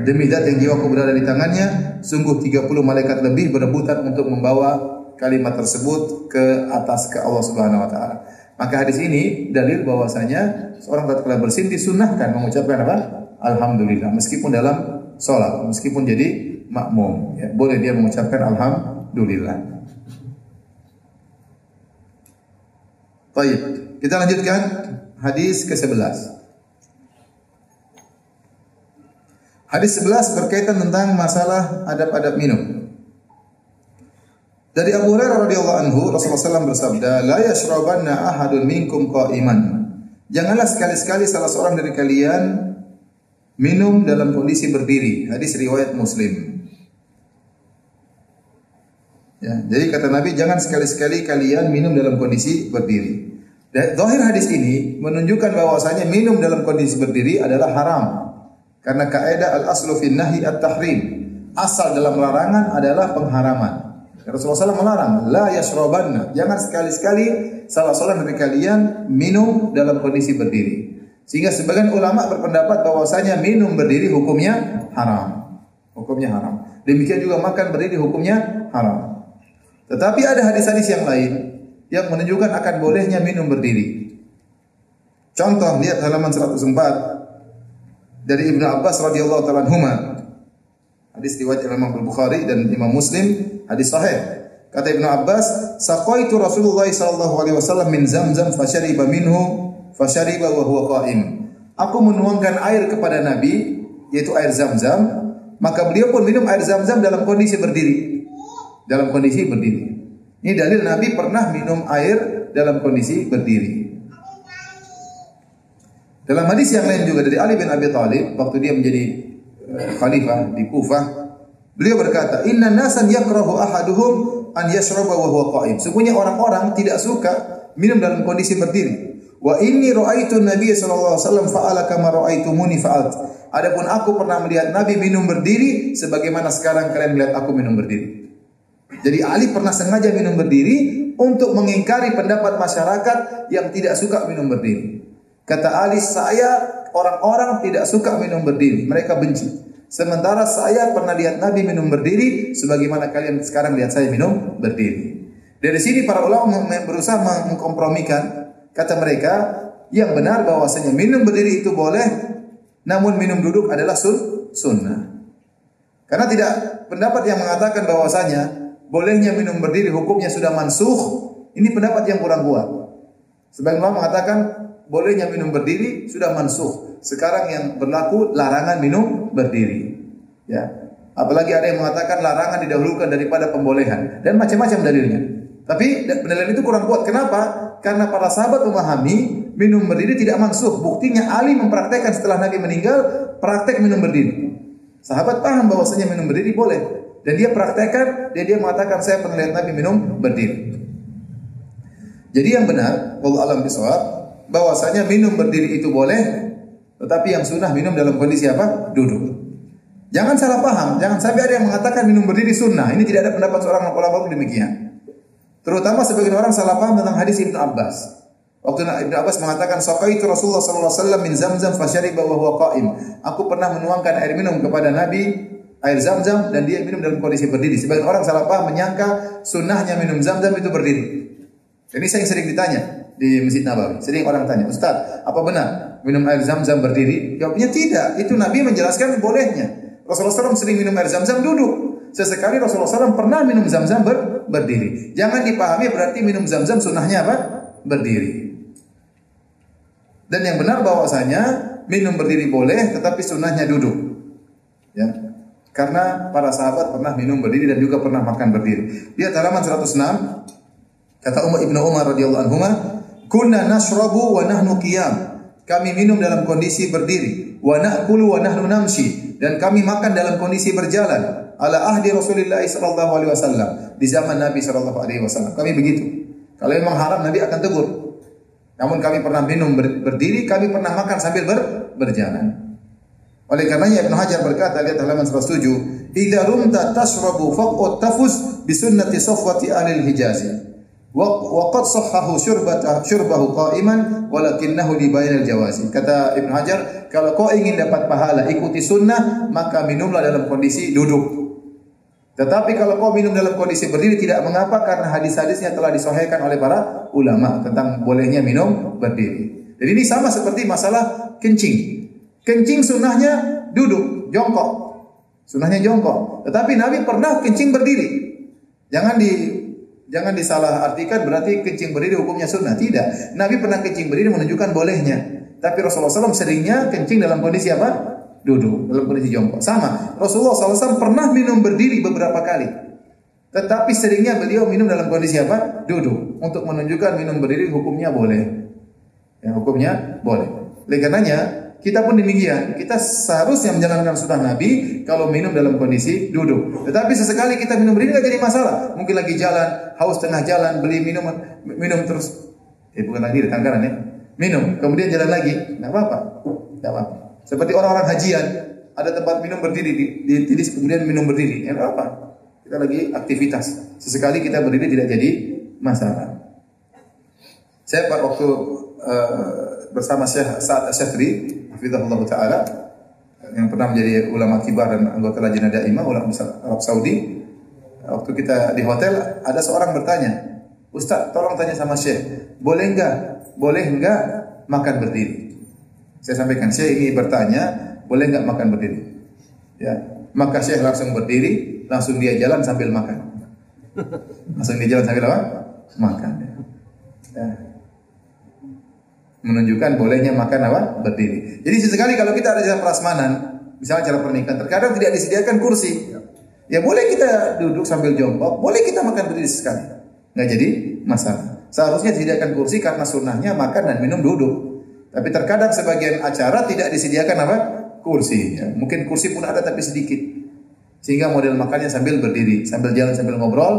Demi zat yang jiwaku berada di tangannya, sungguh 30 malaikat lebih berebutan untuk membawa kalimat tersebut ke atas ke Allah Subhanahu wa taala. Maka hadis ini dalil bahwasanya seorang tatkala bersin disunnahkan mengucapkan apa? Alhamdulillah meskipun dalam salat, meskipun jadi makmum, ya, boleh dia mengucapkan alhamdulillah. Baik, kita lanjutkan hadis ke-11. Hadis 11 berkaitan tentang masalah adab-adab minum. Dari Abu Hurairah radhiyallahu anhu Rasulullah SAW bersabda, "La yashrabanna ahadun minkum qa'iman." Janganlah sekali-sekali salah seorang dari kalian minum dalam kondisi berdiri. Hadis riwayat Muslim. Ya, jadi kata Nabi jangan sekali-sekali kalian minum dalam kondisi berdiri. Dan zahir hadis ini menunjukkan bahwasanya minum dalam kondisi berdiri adalah haram. Karena kaidah al-aslu fi nahi at-tahrim. Asal dalam larangan adalah pengharaman. Rasulullah SAW melarang, la yashrabanna. Jangan sekali-sekali salah seorang dari kalian minum dalam kondisi berdiri. Sehingga sebagian ulama berpendapat bahwasanya minum berdiri hukumnya haram. Hukumnya haram. Demikian juga makan berdiri hukumnya haram. Tetapi ada hadis-hadis yang lain yang menunjukkan akan bolehnya minum berdiri. Contoh lihat halaman 104 dari Ibnu Abbas radhiyallahu taala anhuma. Hadis riwayat Imam Al-Bukhari dan Imam Muslim, hadis sahih. Kata Ibnu Abbas, "Saqaitu Rasulullah sallallahu alaihi wasallam min Zamzam fashariba minhu fashariba wa huwa qa'im." Aku menuangkan air kepada Nabi, yaitu air Zamzam, maka beliau pun minum air Zamzam dalam kondisi berdiri dalam kondisi berdiri. Ini dalil Nabi pernah minum air dalam kondisi berdiri. Dalam hadis yang lain juga dari Ali bin Abi Thalib waktu dia menjadi uh, khalifah di Kufah, beliau berkata, "Inna nasan yakrahu ahaduhum an yashraba wa huwa qa'im." Sungguhnya orang-orang tidak suka minum dalam kondisi berdiri. Wa inni ra'aitu Nabi sallallahu alaihi wasallam fa'ala kama ra'aitumuni fa'alt. Adapun aku pernah melihat Nabi minum berdiri sebagaimana sekarang kalian melihat aku minum berdiri. Jadi Ali pernah sengaja minum berdiri untuk mengingkari pendapat masyarakat yang tidak suka minum berdiri. Kata Ali, saya orang-orang tidak suka minum berdiri. Mereka benci. Sementara saya pernah lihat Nabi minum berdiri sebagaimana kalian sekarang lihat saya minum berdiri. Dari sini para ulama berusaha mengkompromikan kata mereka yang benar bahwasanya minum berdiri itu boleh namun minum duduk adalah sun sunnah. Karena tidak pendapat yang mengatakan bahwasanya bolehnya minum berdiri hukumnya sudah mansuh. Ini pendapat yang kurang kuat. Sebagian ulama mengatakan bolehnya minum berdiri sudah mansuh. Sekarang yang berlaku larangan minum berdiri. Ya. Apalagi ada yang mengatakan larangan didahulukan daripada pembolehan dan macam-macam dalilnya. Tapi penilaian itu kurang kuat. Kenapa? Karena para sahabat memahami minum berdiri tidak mansuh. Buktinya Ali mempraktekkan setelah Nabi meninggal praktek minum berdiri. Sahabat paham bahwasanya minum berdiri boleh. Dan dia praktekkan, dia dia mengatakan saya pernah lihat Nabi minum berdiri. Jadi yang benar, Allah alam bisawab, bahwasanya minum berdiri itu boleh, tetapi yang sunnah minum dalam kondisi apa? Duduk. Jangan salah paham, jangan sampai ada yang mengatakan minum berdiri sunnah. Ini tidak ada pendapat seorang ulama pun demikian. Terutama sebagian orang salah paham tentang hadis Ibnu Abbas. Waktu Ibnu Abbas mengatakan itu Rasulullah sallallahu alaihi wasallam min zamzam fasyariba wa huwa qa'im. Aku pernah menuangkan air minum kepada Nabi air zam-zam dan dia minum dalam kondisi berdiri. Sebagian orang salah paham menyangka sunnahnya minum zam-zam itu berdiri. Ini saya sering ditanya di Masjid Nabawi. Sering orang tanya, Ustaz, apa benar minum air zam-zam berdiri? Jawabnya tidak. Itu Nabi menjelaskan bolehnya. Rasulullah SAW sering minum air zam-zam duduk. Sesekali Rasulullah SAW pernah minum zam-zam ber berdiri. Jangan dipahami berarti minum zam-zam sunnahnya apa? Berdiri. Dan yang benar bahwasanya minum berdiri boleh, tetapi sunnahnya duduk. Ya, karena para sahabat pernah minum berdiri dan juga pernah makan berdiri. Lihat halaman 106. Kata Umar Ibnu Umar radhiyallahu anhu, "Kunna nashrabu wa nahnu qiyam." Kami minum dalam kondisi berdiri, wa na'kulu wa nahnu namshi dan kami makan dalam kondisi berjalan. Ala ahdi Rasulullah sallallahu alaihi wasallam di zaman Nabi sallallahu alaihi wasallam. Kami begitu. Kalau memang haram Nabi akan tegur. Namun kami pernah minum berdiri, kami pernah makan sambil ber, berjalan. Oleh karenanya Ibn Hajar berkata lihat halaman 107, "Idza rumta tashrabu faqut tafus bi sunnati safwati ahli al-Hijaz." Wa qad sahhahu syurbata syurbahu qa'iman walakinnahu li bayan al-jawaz. Kata Ibn Hajar, kalau kau ingin dapat pahala ikuti sunnah, maka minumlah dalam kondisi duduk. Tetapi kalau kau minum dalam kondisi berdiri tidak mengapa karena hadis-hadisnya telah disahihkan oleh para ulama tentang bolehnya minum berdiri. Jadi ini sama seperti masalah kencing. Kencing sunnahnya duduk, jongkok. Sunnahnya jongkok. Tetapi Nabi pernah kencing berdiri. Jangan di Jangan disalah artikan berarti kencing berdiri hukumnya sunnah. Tidak. Nabi pernah kencing berdiri menunjukkan bolehnya. Tapi Rasulullah SAW seringnya kencing dalam kondisi apa? Duduk, dalam kondisi jongkok. Sama. Rasulullah SAW pernah minum berdiri beberapa kali. Tetapi seringnya beliau minum dalam kondisi apa? Duduk. Untuk menunjukkan minum berdiri hukumnya boleh. Ya, hukumnya boleh. Oleh karenanya, kita pun demikian. Kita seharusnya menjalankan sunnah Nabi kalau minum dalam kondisi duduk. Tetapi sesekali kita minum berdiri tidak jadi masalah. Mungkin lagi jalan, haus tengah jalan, beli minum minum terus. Eh bukan lagi tangkaran ya. Minum, kemudian jalan lagi. Tidak apa-apa. Tidak apa-apa. Seperti orang-orang hajian, ada tempat minum berdiri di, di, di kemudian minum berdiri. Tidak apa-apa. Kita lagi aktivitas. Sesekali kita berdiri tidak jadi masalah. Saya waktu uh, bersama Syekh Sa'ad Asyafri hafizahullah taala yang pernah menjadi ulama kibar dan anggota lajnah daimah ulama Arab Saudi. Waktu kita di hotel ada seorang bertanya Ustaz tolong tanya sama Syekh boleh enggak boleh enggak makan berdiri? Saya sampaikan Syekh ini bertanya boleh enggak makan berdiri? Ya maka Syekh langsung berdiri langsung dia jalan sambil makan. Langsung dia jalan sambil apa? Makan ya. Menunjukkan bolehnya makan apa? Berdiri. Jadi sesekali kalau kita ada jalan prasmanan, misalnya cara pernikahan, terkadang tidak disediakan kursi. Ya boleh kita duduk sambil jongkok, boleh kita makan berdiri sekali. Nggak jadi masalah. Seharusnya disediakan kursi karena sunnahnya makan dan minum duduk. Tapi terkadang sebagian acara tidak disediakan apa? Kursi. Ya. Mungkin kursi pun ada tapi sedikit. Sehingga model makannya sambil berdiri, sambil jalan sambil ngobrol,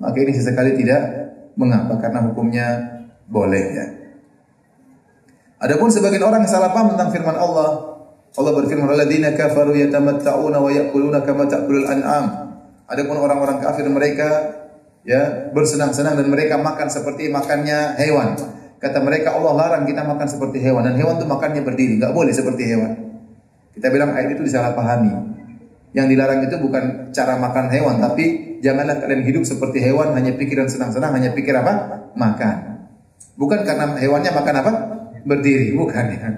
maka ini sesekali tidak mengapa karena hukumnya boleh ya. Adapun sebagian orang yang salah paham tentang firman Allah, Allah berfirman, "Alladzina kafaru yatamatta'una wa ya'kuluna kama ta'kulul an'am." Adapun orang-orang kafir mereka ya bersenang-senang dan mereka makan seperti makannya hewan. Kata mereka Allah larang kita makan seperti hewan dan hewan itu makannya berdiri, enggak boleh seperti hewan. Kita bilang ayat itu disalahpahami. Yang dilarang itu bukan cara makan hewan, tapi janganlah kalian hidup seperti hewan hanya pikiran senang-senang, hanya pikir apa? Makan. Bukan karena hewannya makan apa? Berdiri, bukan ya.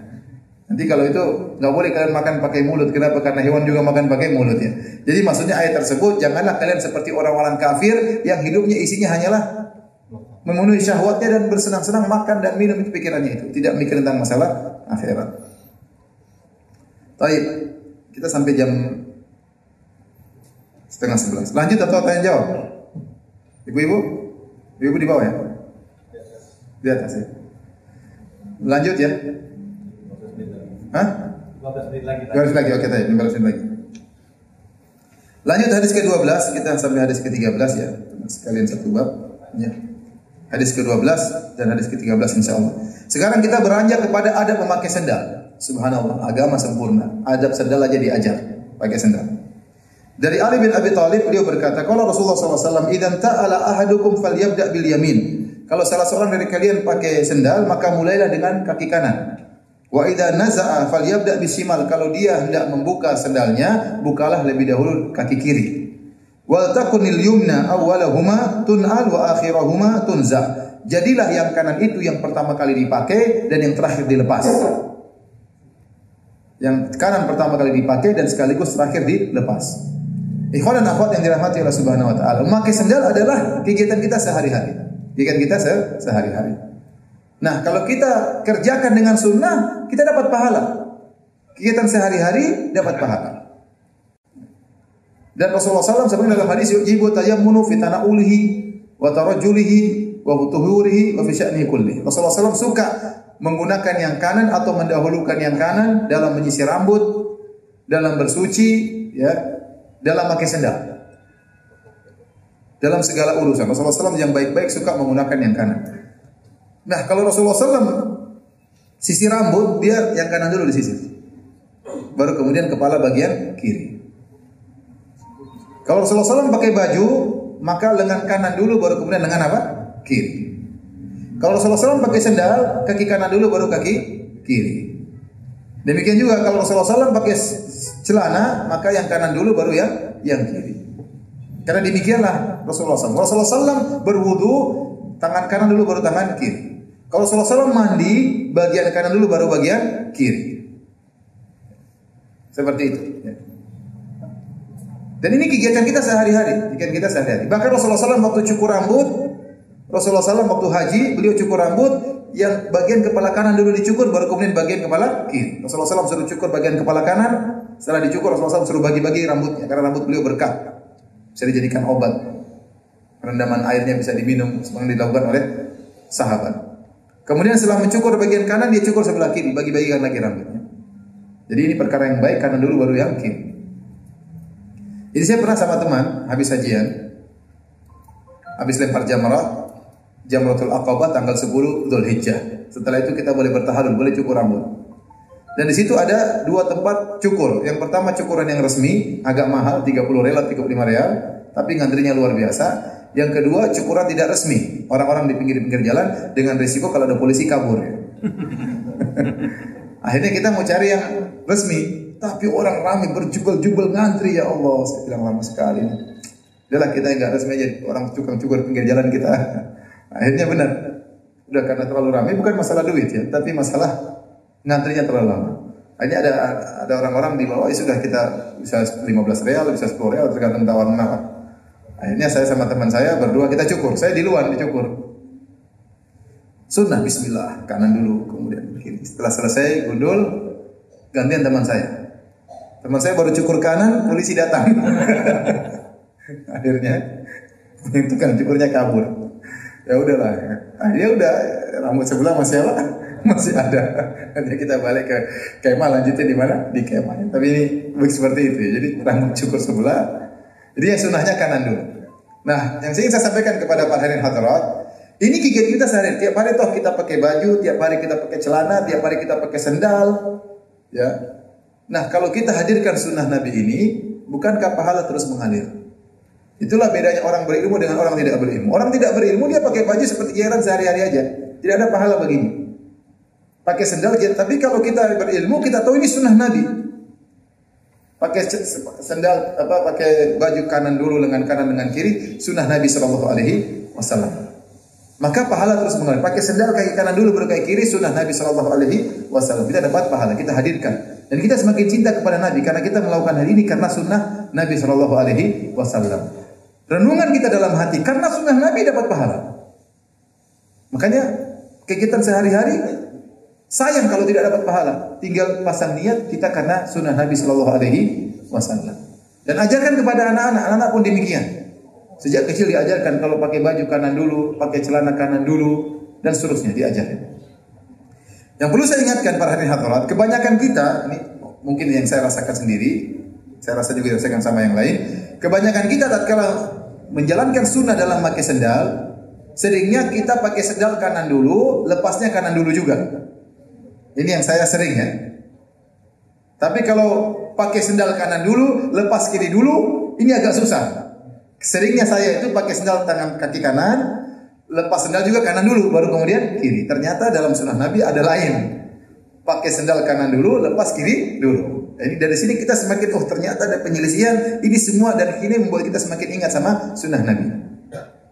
Nanti kalau itu nggak boleh kalian makan pakai mulut. Kenapa? Karena hewan juga makan pakai mulut ya. Jadi maksudnya ayat tersebut janganlah kalian seperti orang-orang kafir yang hidupnya isinya hanyalah memenuhi syahwatnya dan bersenang-senang makan dan minum itu pikirannya itu. Tidak mikir tentang masalah akhirat. Baik, kita sampai jam setengah sebelas. Lanjut atau tanya jawab? Ibu-ibu, ibu-ibu di bawah ya? Di atas ya. Lanjut ya. Hah? 15 menit lagi. 15 lagi, oke tadi, 15 menit lagi. Lanjut hadis ke-12, kita sampai hadis ke-13 ya. Sekalian satu bab. Ya. Hadis ke-12 dan hadis ke-13 insya Allah. Sekarang kita beranjak kepada adab memakai sendal. Subhanallah, agama sempurna. Adab sendal aja diajar, pakai sendal. Dari Ali bin Abi Thalib beliau berkata, kalau Rasulullah SAW, "Idan ta'ala ahadukum falyabda bil yamin." Kalau salah seorang dari kalian pakai sendal, maka mulailah dengan kaki kanan. Wa idza naza'a falyabda bisimal. Kalau dia hendak membuka sendalnya, bukalah lebih dahulu kaki kiri. Wal takunil yumna awwalahuma tun'al wa akhirahuma tunza. Jadilah yang kanan itu yang pertama kali dipakai dan yang terakhir dilepas. Yang kanan pertama kali dipakai dan sekaligus terakhir dilepas. Ikhwan dan akhwat yang dirahmati Allah Subhanahu wa taala, memakai sendal adalah kegiatan kita sehari-hari. Ikan kita se sehari-hari. Nah, kalau kita kerjakan dengan sunnah, kita dapat pahala. Kegiatan sehari-hari dapat pahala. Dan Rasulullah SAW sebagaimana dalam hadis yujibu tayammunu fi tanaulihi wa tarajulihi wa tuhurihi wa fi sya'nihi kulli. Rasulullah SAW suka menggunakan yang kanan atau mendahulukan yang kanan dalam menyisir rambut, dalam bersuci, ya, dalam pakai sendal dalam segala urusan. Rasulullah SAW yang baik-baik suka menggunakan yang kanan. Nah, kalau Rasulullah SAW sisi rambut, dia yang kanan dulu disisir. Baru kemudian kepala bagian kiri. Kalau Rasulullah SAW pakai baju, maka lengan kanan dulu, baru kemudian lengan apa? Kiri. Kalau Rasulullah SAW pakai sendal, kaki kanan dulu, baru kaki kiri. Demikian juga kalau Rasulullah SAW pakai celana, maka yang kanan dulu, baru yang yang kiri. Karena demikianlah Rasulullah SAW. Rasulullah SAW berwudu, tangan kanan dulu baru tangan kiri. Kalau Rasulullah SAW mandi, bagian kanan dulu baru bagian kiri. Seperti itu. Ya. Dan ini kegiatan kita sehari-hari, kegiatan kita sehari-hari. Bahkan Rasulullah SAW waktu cukur rambut, Rasulullah SAW waktu haji beliau cukur rambut yang bagian kepala kanan dulu dicukur baru kemudian bagian kepala kiri. Rasulullah SAW suruh cukur bagian kepala kanan setelah dicukur Rasulullah SAW suruh bagi-bagi rambutnya karena rambut beliau berkah bisa dijadikan obat rendaman airnya bisa diminum seperti dilakukan oleh sahabat. Kemudian setelah mencukur bagian kanan dia cukur sebelah kiri bagi-bagikan lagi rambutnya. Jadi ini perkara yang baik kanan dulu baru yang kiri. Jadi saya pernah sama teman habis hajian, habis lempar jamrah, Jamratul Aqabah tanggal 10 Dzulhijjah. Setelah itu kita boleh bertahalul, boleh cukur rambut. Dan di situ ada dua tempat cukur. Yang pertama cukuran yang resmi, agak mahal, 30 real, 35 real, tapi ngantrinya luar biasa. Yang kedua cukuran tidak resmi, orang-orang di pinggir-pinggir jalan dengan risiko kalau ada polisi kabur. Akhirnya kita mau cari yang resmi, tapi orang ramai berjubel-jubel ngantri ya Allah. Saya bilang lama sekali. Udahlah kita enggak resmi aja orang tukang cukur pinggir jalan kita. Akhirnya benar. Udah karena terlalu ramai bukan masalah duit ya, tapi masalah ngantrinya terlalu lama. Akhirnya ada ada orang-orang di bawah, ya sudah kita bisa 15 real, bisa 10 real tergantung tawar menawar. Akhirnya saya sama teman saya berdua kita cukur. Saya di luar dicukur. Sunnah bismillah, kanan dulu, kemudian kiri. Setelah selesai gundul, gantian teman saya. Teman saya baru cukur kanan, polisi datang. Akhirnya itu kan cukurnya kabur ya udahlah ah, ya udah rambut sebelah masih apa masih ada nanti kita balik ke kemah lanjutnya di mana di kemah tapi ini seperti itu ya. jadi rambut cukur sebelah jadi yang sunahnya kanan dulu nah yang ingin saya sampaikan kepada Pak Harin Hadarat ini gigit kita sehari tiap hari toh kita pakai baju tiap hari kita pakai celana tiap hari kita pakai sendal ya nah kalau kita hadirkan sunnah Nabi ini bukankah pahala terus mengalir Itulah bedanya orang berilmu dengan orang tidak berilmu. Orang tidak berilmu dia pakai baju seperti jaran sehari-hari aja. Tidak ada pahala begini. Pakai sendal tapi kalau kita berilmu kita tahu ini sunnah Nabi. Pakai sendal apa pakai baju kanan dulu dengan kanan dengan kiri sunnah Nabi sallallahu alaihi wasallam. Maka pahala terus mengalir. Pakai sendal kaki kanan dulu baru kaki kiri sunnah Nabi sallallahu alaihi wasallam. Kita dapat pahala, kita hadirkan. Dan kita semakin cinta kepada Nabi karena kita melakukan hal ini karena sunnah Nabi sallallahu alaihi wasallam. Renungan kita dalam hati karena sunnah Nabi dapat pahala. Makanya kegiatan sehari-hari sayang kalau tidak dapat pahala. Tinggal pasang niat kita karena sunnah Nabi Shallallahu Alaihi Wasallam. Dan ajarkan kepada anak-anak, anak-anak pun demikian. Sejak kecil diajarkan kalau pakai baju kanan dulu, pakai celana kanan dulu, dan seterusnya diajarkan. Yang perlu saya ingatkan para hadirin hadirat, kebanyakan kita, ini mungkin yang saya rasakan sendiri, saya rasa juga dirasakan sama yang lain, Kebanyakan kita tatkala menjalankan sunnah dalam pakai sendal, seringnya kita pakai sendal kanan dulu, lepasnya kanan dulu juga. Ini yang saya sering ya. Tapi kalau pakai sendal kanan dulu, lepas kiri dulu, ini agak susah. Seringnya saya itu pakai sendal tangan kaki kanan, lepas sendal juga kanan dulu, baru kemudian kiri. Ternyata dalam sunnah Nabi ada lain. Pakai sendal kanan dulu, lepas kiri dulu. Jadi dari sini kita semakin oh ternyata ada penyelesaian ini semua dan ini membuat kita semakin ingat sama sunnah Nabi.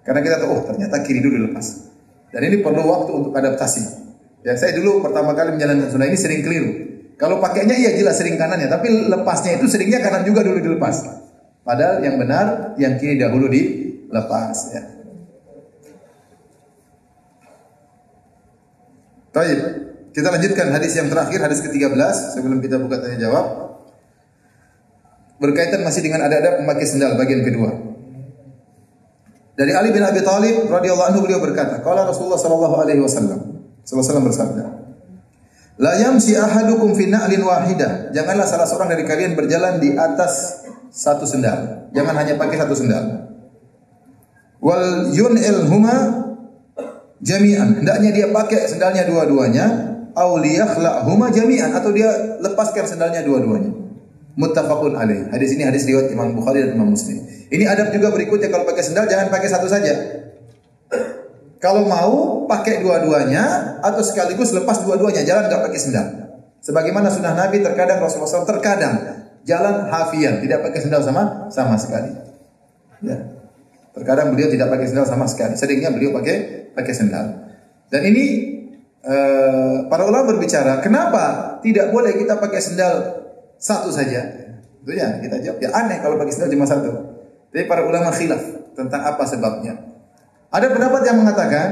Karena kita tahu oh ternyata kiri dulu lepas. Dan ini perlu waktu untuk adaptasi. Ya saya dulu pertama kali menjalankan sunnah ini sering keliru. Kalau pakainya iya jelas sering kanannya, tapi lepasnya itu seringnya kanan juga dulu dilepas. Padahal yang benar yang kiri dahulu dilepas. Ya. Baik. Kita lanjutkan hadis yang terakhir, hadis ke-13 sebelum kita buka tanya jawab. Berkaitan masih dengan ada-ada memakai sendal bagian kedua. Dari Ali bin Abi Thalib radhiyallahu anhu beliau berkata, qala Rasulullah sallallahu alaihi wasallam, sallallahu bersabda, La yamsi ahadukum fi na'lin wahidah. Janganlah salah seorang dari kalian berjalan di atas satu sendal. Jangan hanya pakai satu sendal. Wal yun'il huma jami'an. Hendaknya dia pakai sendalnya dua-duanya huma jami'an atau dia lepaskan sendalnya dua-duanya. Muttafaqun alaih. Hadis ini hadis riwayat Imam Bukhari dan Imam Muslim. Ini adab juga berikutnya kalau pakai sendal jangan pakai satu saja. Kalau mau pakai dua-duanya atau sekaligus lepas dua-duanya, jalan enggak pakai sendal. Sebagaimana sunnah Nabi terkadang Rasulullah SAW terkadang jalan hafian, tidak pakai sendal sama sama sekali. Ya. Terkadang beliau tidak pakai sendal sama sekali. Seringnya beliau pakai pakai sendal. Dan ini Eh, para ulama berbicara, kenapa tidak boleh kita pakai sendal satu saja? Itu ya kita jawab, ya aneh kalau pakai sendal cuma satu. Tapi para ulama khilaf tentang apa sebabnya. Ada pendapat yang mengatakan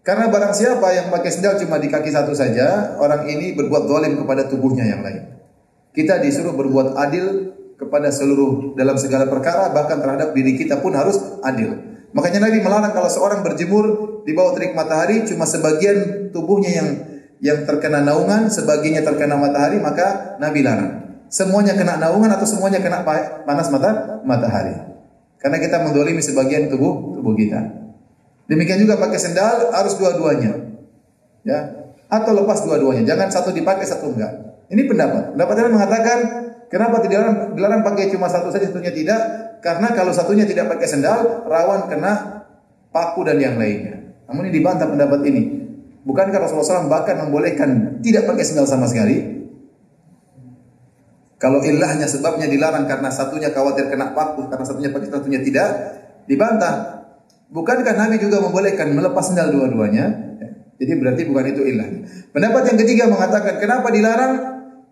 karena barang siapa yang pakai sendal cuma di kaki satu saja, orang ini berbuat zalim kepada tubuhnya yang lain. Kita disuruh berbuat adil kepada seluruh dalam segala perkara, bahkan terhadap diri kita pun harus adil. Makanya Nabi melarang kalau seorang berjemur di bawah terik matahari cuma sebagian tubuhnya yang yang terkena naungan, sebagiannya terkena matahari, maka Nabi larang. Semuanya kena naungan atau semuanya kena panas mata matahari. Karena kita mendolimi sebagian tubuh tubuh kita. Demikian juga pakai sendal harus dua-duanya. Ya. Atau lepas dua-duanya. Jangan satu dipakai, satu enggak. Ini pendapat. Pendapat yang mengatakan kenapa dilarang, dilarang pakai cuma satu saja, satunya tidak? Karena kalau satunya tidak pakai sendal, rawan kena paku dan yang lainnya. Namun ini dibantah pendapat ini. Bukankah Rasulullah SAW bahkan membolehkan tidak pakai sendal sama sekali? Kalau ilahnya sebabnya dilarang karena satunya khawatir kena paku, karena satunya pakai satunya tidak, dibantah. Bukankah Nabi juga membolehkan melepas sendal dua-duanya? Jadi berarti bukan itu ilah. Pendapat yang ketiga mengatakan kenapa dilarang?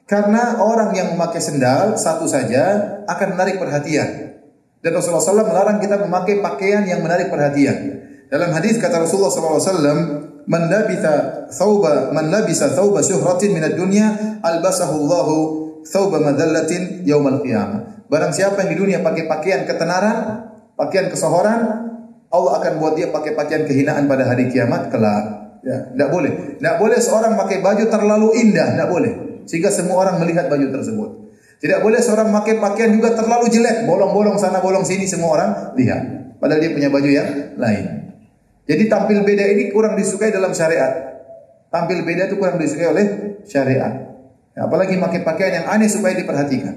Karena orang yang memakai sendal satu saja akan menarik perhatian. Dan Rasulullah SAW melarang kita memakai pakaian yang menarik perhatian. Dalam hadis kata Rasulullah SAW, "Man labitha thawba man labisa thawba syuhratin min ad-dunya albasahu Allahu thawba madallatin yaumal qiyamah. Barang siapa yang di dunia pakai pakaian ketenaran, pakaian kesohoran, Allah akan buat dia pakai pakaian kehinaan pada hari kiamat kelak. Ya, tidak boleh. Tidak boleh seorang pakai baju terlalu indah, tidak boleh. Sehingga semua orang melihat baju tersebut. Tidak boleh seorang pakai pakaian juga terlalu jelek, bolong-bolong sana, bolong sini, semua orang lihat. Padahal dia punya baju yang lain. Jadi tampil beda ini kurang disukai dalam syariat. Tampil beda itu kurang disukai oleh syariat. Ya, apalagi pakai pakaian yang aneh supaya diperhatikan.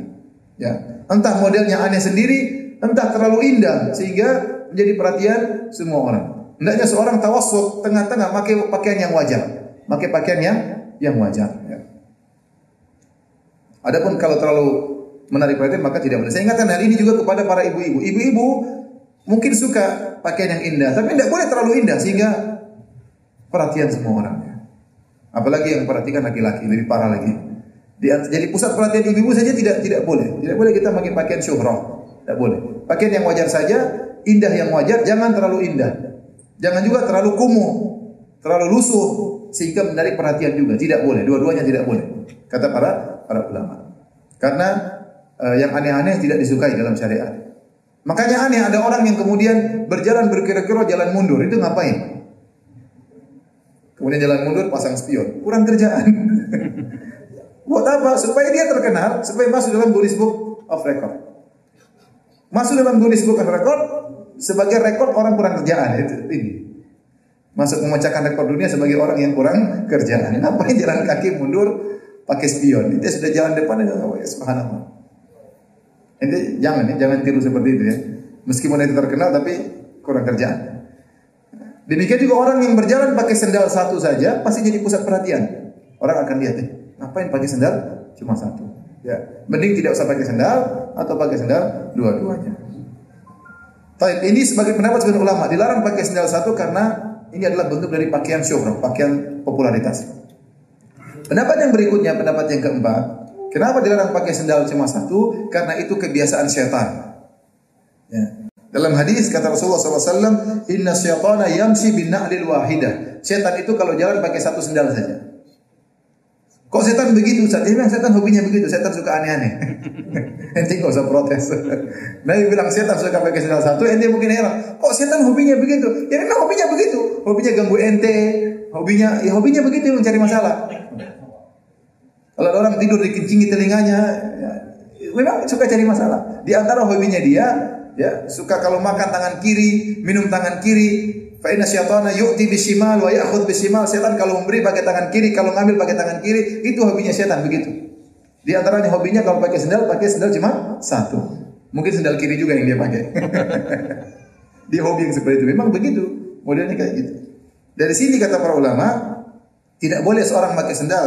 Ya, entah modelnya aneh sendiri, entah terlalu indah sehingga menjadi perhatian semua orang. Hendaknya seorang tawassut tengah-tengah pakai pakaian yang wajar, pakai pakaian yang yang wajar. Ya. Adapun kalau terlalu menarik perhatian maka tidak boleh. Saya ingatkan hal ini juga kepada para ibu-ibu. Ibu-ibu mungkin suka pakaian yang indah, tapi tidak boleh terlalu indah sehingga perhatian semua orang. Ya. Apalagi yang perhatikan laki-laki lebih parah lagi. Di, jadi pusat perhatian ibu-ibu saja tidak tidak boleh. Tidak boleh kita pakai pakaian syuhrah. Tidak boleh. Pakaian yang wajar saja, indah yang wajar, jangan terlalu indah. Jangan juga terlalu kumuh, terlalu lusuh sehingga menarik perhatian juga. Tidak boleh. Dua-duanya tidak boleh. Kata para para ulama. Karena uh, yang aneh-aneh tidak disukai dalam syariat. Makanya aneh ada orang yang kemudian berjalan berkira-kira jalan mundur. Itu ngapain? Kemudian jalan mundur pasang spion. Kurang kerjaan. Buat apa? Supaya dia terkenal, supaya masuk dalam Guinness Book of Record. Masuk dalam Guinness Book of Record sebagai rekor orang kurang kerjaan itu ini. Masuk memecahkan rekor dunia sebagai orang yang kurang kerjaan. Ngapain jalan kaki mundur pakai spion? Itu sudah jalan depan itu ya subhanallah. Ini jangan ya, jangan tiru seperti itu ya. Meskipun itu terkenal tapi kurang kerjaan. Demikian juga orang yang berjalan pakai sendal satu saja pasti jadi pusat perhatian. Orang akan lihat ya. Ngapain pakai sendal? Cuma satu. Ya, mending tidak usah pakai sendal atau pakai sendal dua-duanya. Baik, ini sebagai pendapat sebagian ulama dilarang pakai sendal satu karena ini adalah bentuk dari pakaian syuhrah, pakaian popularitas. Pendapat yang berikutnya, pendapat yang keempat, kenapa dilarang pakai sendal cuma satu? Karena itu kebiasaan syaitan. Ya. Dalam hadis kata Rasulullah SAW, Inna syaitana yamsi bin na'lil wahidah. Syaitan itu kalau jalan pakai satu sendal saja. Kok setan begitu Ustaz? Dia bilang setan hobinya begitu, setan suka aneh-aneh. ente enggak usah protes. Nabi bilang setan suka pakai sendal satu, ente mungkin heran. Kok setan hobinya begitu? Ya memang hobinya begitu. Hobinya ganggu ente, hobinya ya hobinya begitu mencari masalah. Kalau orang tidur dikencingi telinganya, ya, memang suka cari masalah. Di antara hobinya dia, ya suka kalau makan tangan kiri, minum tangan kiri, Fa inna syaitana yu'ti bishimal wa ya'khudh bishimal. Setan kalau memberi pakai tangan kiri, kalau ngambil pakai tangan kiri, itu hobinya setan begitu. Di antaranya hobinya kalau pakai sendal, pakai sendal cuma satu. Mungkin sendal kiri juga yang dia pakai. dia hobi yang seperti itu. Memang begitu. Modelnya kayak gitu. Dari sini kata para ulama, tidak boleh seorang pakai sendal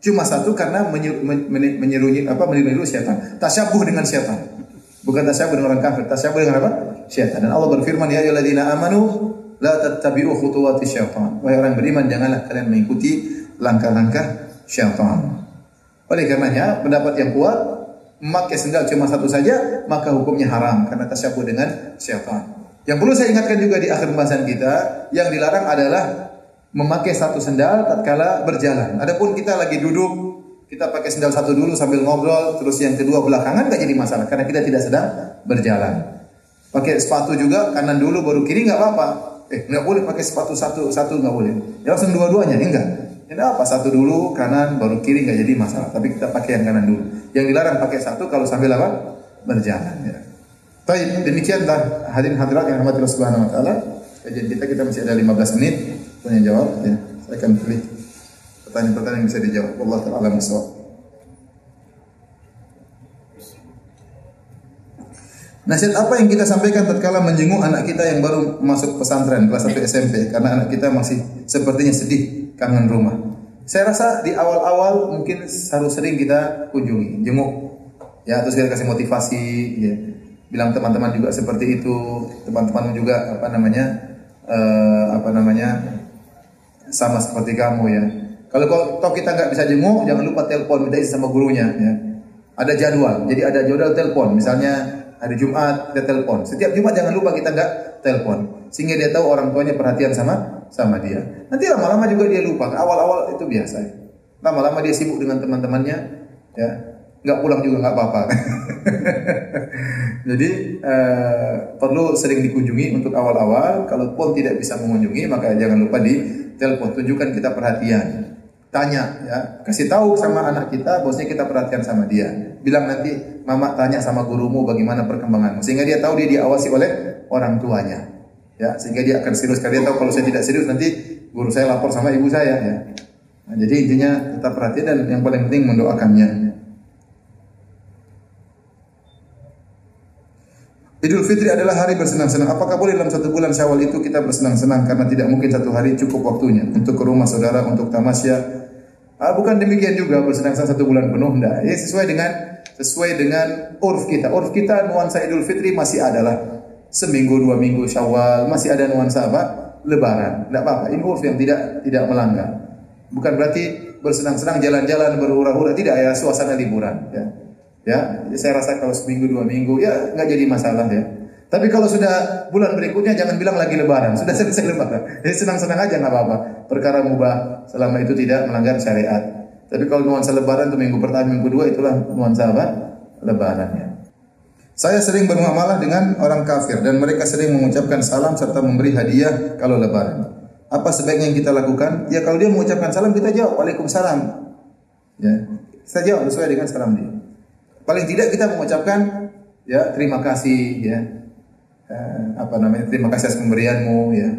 cuma satu karena menyeru apa meniru setan. Tasyabuh dengan setan. Bukan tasyabuh dengan orang kafir, tasyabuh dengan apa? Setan. Dan Allah berfirman, "Ya ayyuhalladzina amanu La tattabi'u khutuwati syaitan. Wahai orang beriman, janganlah kalian mengikuti langkah-langkah syaitan. Oleh karenanya, pendapat yang kuat, memakai sendal cuma satu saja, maka hukumnya haram karena tasyabuh dengan syaitan. Yang perlu saya ingatkan juga di akhir pembahasan kita, yang dilarang adalah memakai satu sendal tatkala berjalan. Adapun kita lagi duduk, kita pakai sendal satu dulu sambil ngobrol, terus yang kedua belakangan enggak jadi masalah karena kita tidak sedang berjalan. Pakai sepatu juga kanan dulu baru kiri enggak apa-apa. Eh, enggak boleh pakai sepatu satu satu enggak boleh. Ya langsung dua-duanya enggak. Tidak apa satu dulu kanan baru kiri enggak jadi masalah. Tapi kita pakai yang kanan dulu. Yang dilarang pakai satu kalau sambil apa? Berjalan. Ya. Baik, demikianlah hadirin hadirat yang rahmati Allah Subhanahu wa taala. Kajian kita kita masih ada 15 menit tanya jawab ya. Saya akan pilih pertanyaan-pertanyaan yang bisa dijawab. Allah taala misal. Nasihat apa yang kita sampaikan tatkala menjenguk anak kita yang baru masuk pesantren kelas 1 SMP karena anak kita masih sepertinya sedih kangen rumah. Saya rasa di awal-awal mungkin harus sering kita kunjungi, jenguk. Ya, terus kita kasih motivasi ya bilang teman-teman juga seperti itu teman-teman juga apa namanya uh, apa namanya sama seperti kamu ya kalau kalau kita nggak bisa jenguk jangan lupa telepon minta izin sama gurunya ya ada jadwal jadi ada jadwal telepon misalnya hari Jumat kita telepon setiap Jumat jangan lupa kita nggak telepon sehingga dia tahu orang tuanya perhatian sama sama dia nanti lama-lama juga dia lupa awal-awal itu biasa lama-lama dia sibuk dengan teman-temannya ya nggak pulang juga nggak apa-apa Jadi uh, perlu sering dikunjungi untuk awal-awal. Kalaupun tidak bisa mengunjungi, maka jangan lupa di telepon. Tunjukkan kita perhatian. Tanya, ya, kasih tahu sama anak kita, bosnya kita perhatian sama dia. Bilang nanti, mama tanya sama gurumu bagaimana perkembanganmu, sehingga dia tahu dia diawasi oleh orang tuanya. Ya, sehingga dia akan serius. Karena dia tahu kalau saya tidak serius nanti guru saya lapor sama ibu saya. Ya. Nah, jadi intinya tetap perhatian dan yang paling penting mendoakannya. Idul Fitri adalah hari bersenang-senang. Apakah boleh dalam satu bulan Syawal itu kita bersenang-senang karena tidak mungkin satu hari cukup waktunya untuk ke rumah saudara untuk tamasya? Ah, bukan demikian juga bersenang-senang satu bulan penuh enggak. Ya sesuai dengan sesuai dengan urf kita. Urf kita nuansa Idul Fitri masih adalah seminggu dua minggu Syawal masih ada nuansa apa? Lebaran. Enggak apa-apa. Ini urf yang tidak tidak melanggar. Bukan berarti bersenang-senang jalan-jalan berhura-hura tidak ya suasana liburan ya. Ya, saya rasa kalau seminggu dua minggu ya nggak jadi masalah ya. Tapi kalau sudah bulan berikutnya jangan bilang lagi lebaran, sudah selesai lebaran. Jadi senang-senang aja nggak apa-apa. Perkara mubah selama itu tidak melanggar syariat. Tapi kalau nuansa lebaran itu minggu pertama, minggu kedua itulah nuansa apa? Lebarannya. Saya sering bermuamalah dengan orang kafir dan mereka sering mengucapkan salam serta memberi hadiah kalau lebaran. Apa sebaiknya yang kita lakukan? Ya kalau dia mengucapkan salam kita jawab Waalaikumsalam. Ya, kita jawab sesuai dengan salam dia. Paling tidak kita mengucapkan ya terima kasih ya eh, apa namanya terima kasih atas pemberianmu ya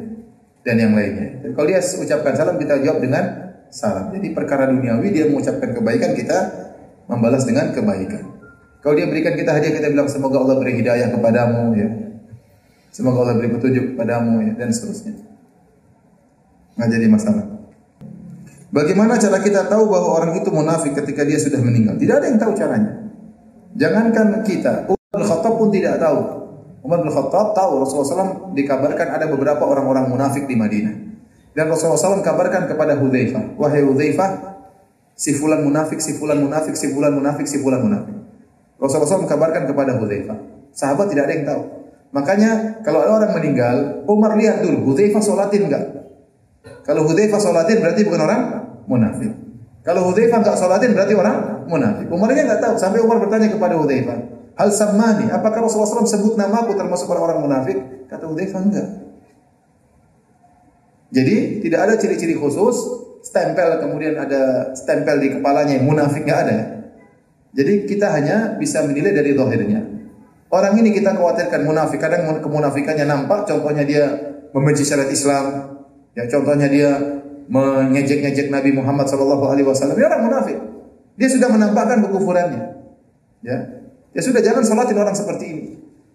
dan yang lainnya. Jadi, kalau dia ucapkan salam kita jawab dengan salam. Jadi perkara duniawi dia mengucapkan kebaikan kita membalas dengan kebaikan. Kalau dia berikan kita hadiah kita bilang semoga Allah beri hidayah kepadamu ya. Semoga Allah beri petunjuk kepadamu ya dan seterusnya. Nggak jadi masalah. Bagaimana cara kita tahu bahwa orang itu munafik ketika dia sudah meninggal? Tidak ada yang tahu caranya. Jangankan kita, Umar bin Khattab pun tidak tahu. Umar bin Khattab tahu Rasulullah SAW dikabarkan ada beberapa orang-orang munafik di Madinah. Dan Rasulullah SAW kabarkan kepada Hudzaifah, wahai Hudzaifah, si fulan munafik, si fulan munafik, si fulan munafik, si fulan munafik. Rasulullah SAW kabarkan kepada Hudzaifah. Sahabat tidak ada yang tahu. Makanya kalau ada orang meninggal, Umar lihat dulu, Hudzaifah solatin enggak? Kalau Hudzaifah solatin berarti bukan orang munafik. Kalau Hudzaifah enggak solatin berarti orang munafik. Umar ini enggak tahu. Sampai Umar bertanya kepada Hudzaifah, "Hal sammani, apakah Rasulullah SAW sebut nama aku termasuk orang-orang munafik?" Kata Hudzaifah, "Enggak." Jadi tidak ada ciri-ciri khusus, stempel kemudian ada stempel di kepalanya yang munafik enggak ada. Jadi kita hanya bisa menilai dari zahirnya. Orang ini kita khawatirkan munafik, kadang kemunafikannya nampak, contohnya dia membenci syariat Islam, ya contohnya dia mengejek-ngejek Nabi Muhammad sallallahu alaihi wasallam, dia orang munafik. Dia sudah menampakkan kekufurannya. Ya. Ya sudah jangan salatin orang seperti ini.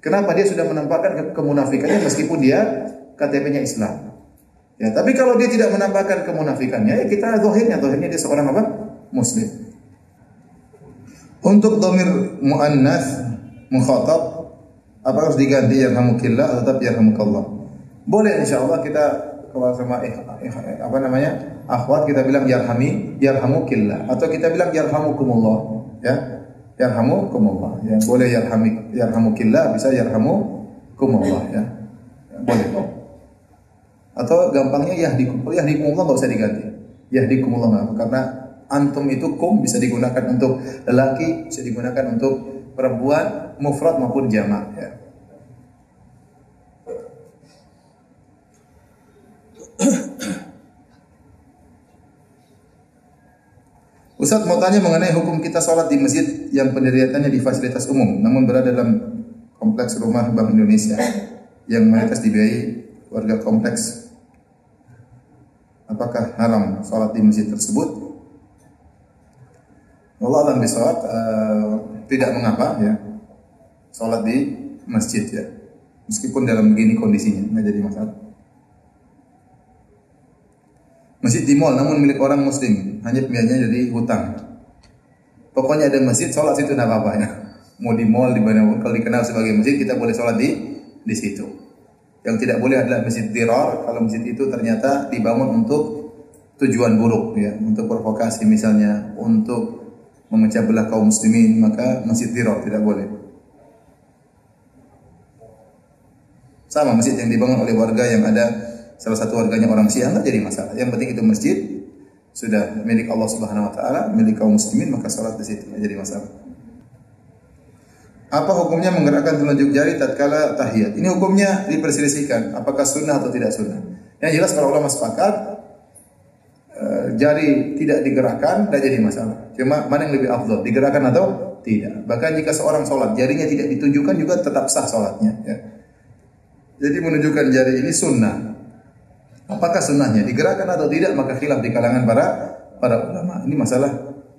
Kenapa dia sudah menampakkan ke kemunafikannya meskipun dia KTP-nya Islam. Ya, tapi kalau dia tidak menampakkan kemunafikannya, ya kita zahirnya, zahirnya dia seorang apa? Muslim. Untuk domir muannas mukhatab apa harus diganti ya hamukillah atau tetap ya hamukallah? Boleh insyaallah kita kalau sama eh, eh, apa namanya? akhwat kita bilang yarhami yarhamukillah atau kita bilang yarhamukumullah ya yarhamukumullah ya boleh yarhami yarhamukillah bisa yarhamukumullah ya boleh. Atau gampangnya yahdikum. Yahdikumullah enggak usah diganti. Yahdikumullah karena antum itu kum bisa digunakan untuk lelaki, bisa digunakan untuk perempuan, mufrad maupun jamak ya. Ustaz mau tanya mengenai hukum kita sholat di masjid yang pendiriannya di fasilitas umum, namun berada dalam kompleks rumah Bank Indonesia yang mayoritas dibiayai warga kompleks. Apakah haram sholat di masjid tersebut? Allah alam bisawab uh, tidak mengapa ya sholat di masjid ya meskipun dalam begini kondisinya nggak jadi masalah. Masjid di mall namun milik orang muslim hanya pilihannya dari hutang. Pokoknya ada masjid sholat situ tidak apa-apa ya. Mau di mall di mana pun kalau dikenal sebagai masjid kita boleh sholat di di situ. Yang tidak boleh adalah masjid dirar kalau masjid itu ternyata dibangun untuk tujuan buruk ya, untuk provokasi misalnya, untuk memecah belah kaum muslimin maka masjid dirar tidak boleh. Sama masjid yang dibangun oleh warga yang ada salah satu warganya orang Syiah enggak jadi masalah. Yang penting itu masjid sudah milik Allah Subhanahu wa taala, milik kaum muslimin maka salat di situ enggak jadi masalah. Apa hukumnya menggerakkan telunjuk jari tatkala tahiyat? Ini hukumnya diperselisihkan apakah sunnah atau tidak sunnah. Yang jelas para ulama sepakat Eh, jari tidak digerakkan tidak jadi masalah. Cuma mana yang lebih afdal, digerakkan atau tidak. Bahkan jika seorang sholat jarinya tidak ditunjukkan juga tetap sah sholatnya. Ya. Jadi menunjukkan jari ini sunnah. Apakah sunnahnya digerakkan atau tidak maka khilaf di kalangan para para ulama. Ini masalah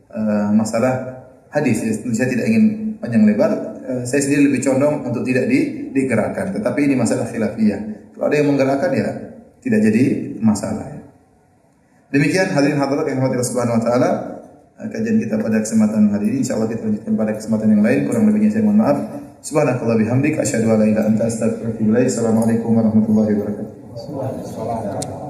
uh, masalah hadis. Ya. Saya tidak ingin panjang lebar. Uh, saya sendiri lebih condong untuk tidak di, digerakkan. Tetapi ini masalah khilafiyah. Kalau ada yang menggerakkan ya tidak jadi masalah. Ya. Demikian hadirin hadirat yang Allah Subhanahu wa taala kajian kita pada kesempatan hari ini insyaallah kita lanjutkan pada kesempatan yang lain kurang lebihnya saya mohon maaf subhanakallah bihamdik asyhadu an la ilaha anta astaghfiruka wa atubu ilaik assalamualaikum warahmatullahi wabarakatuh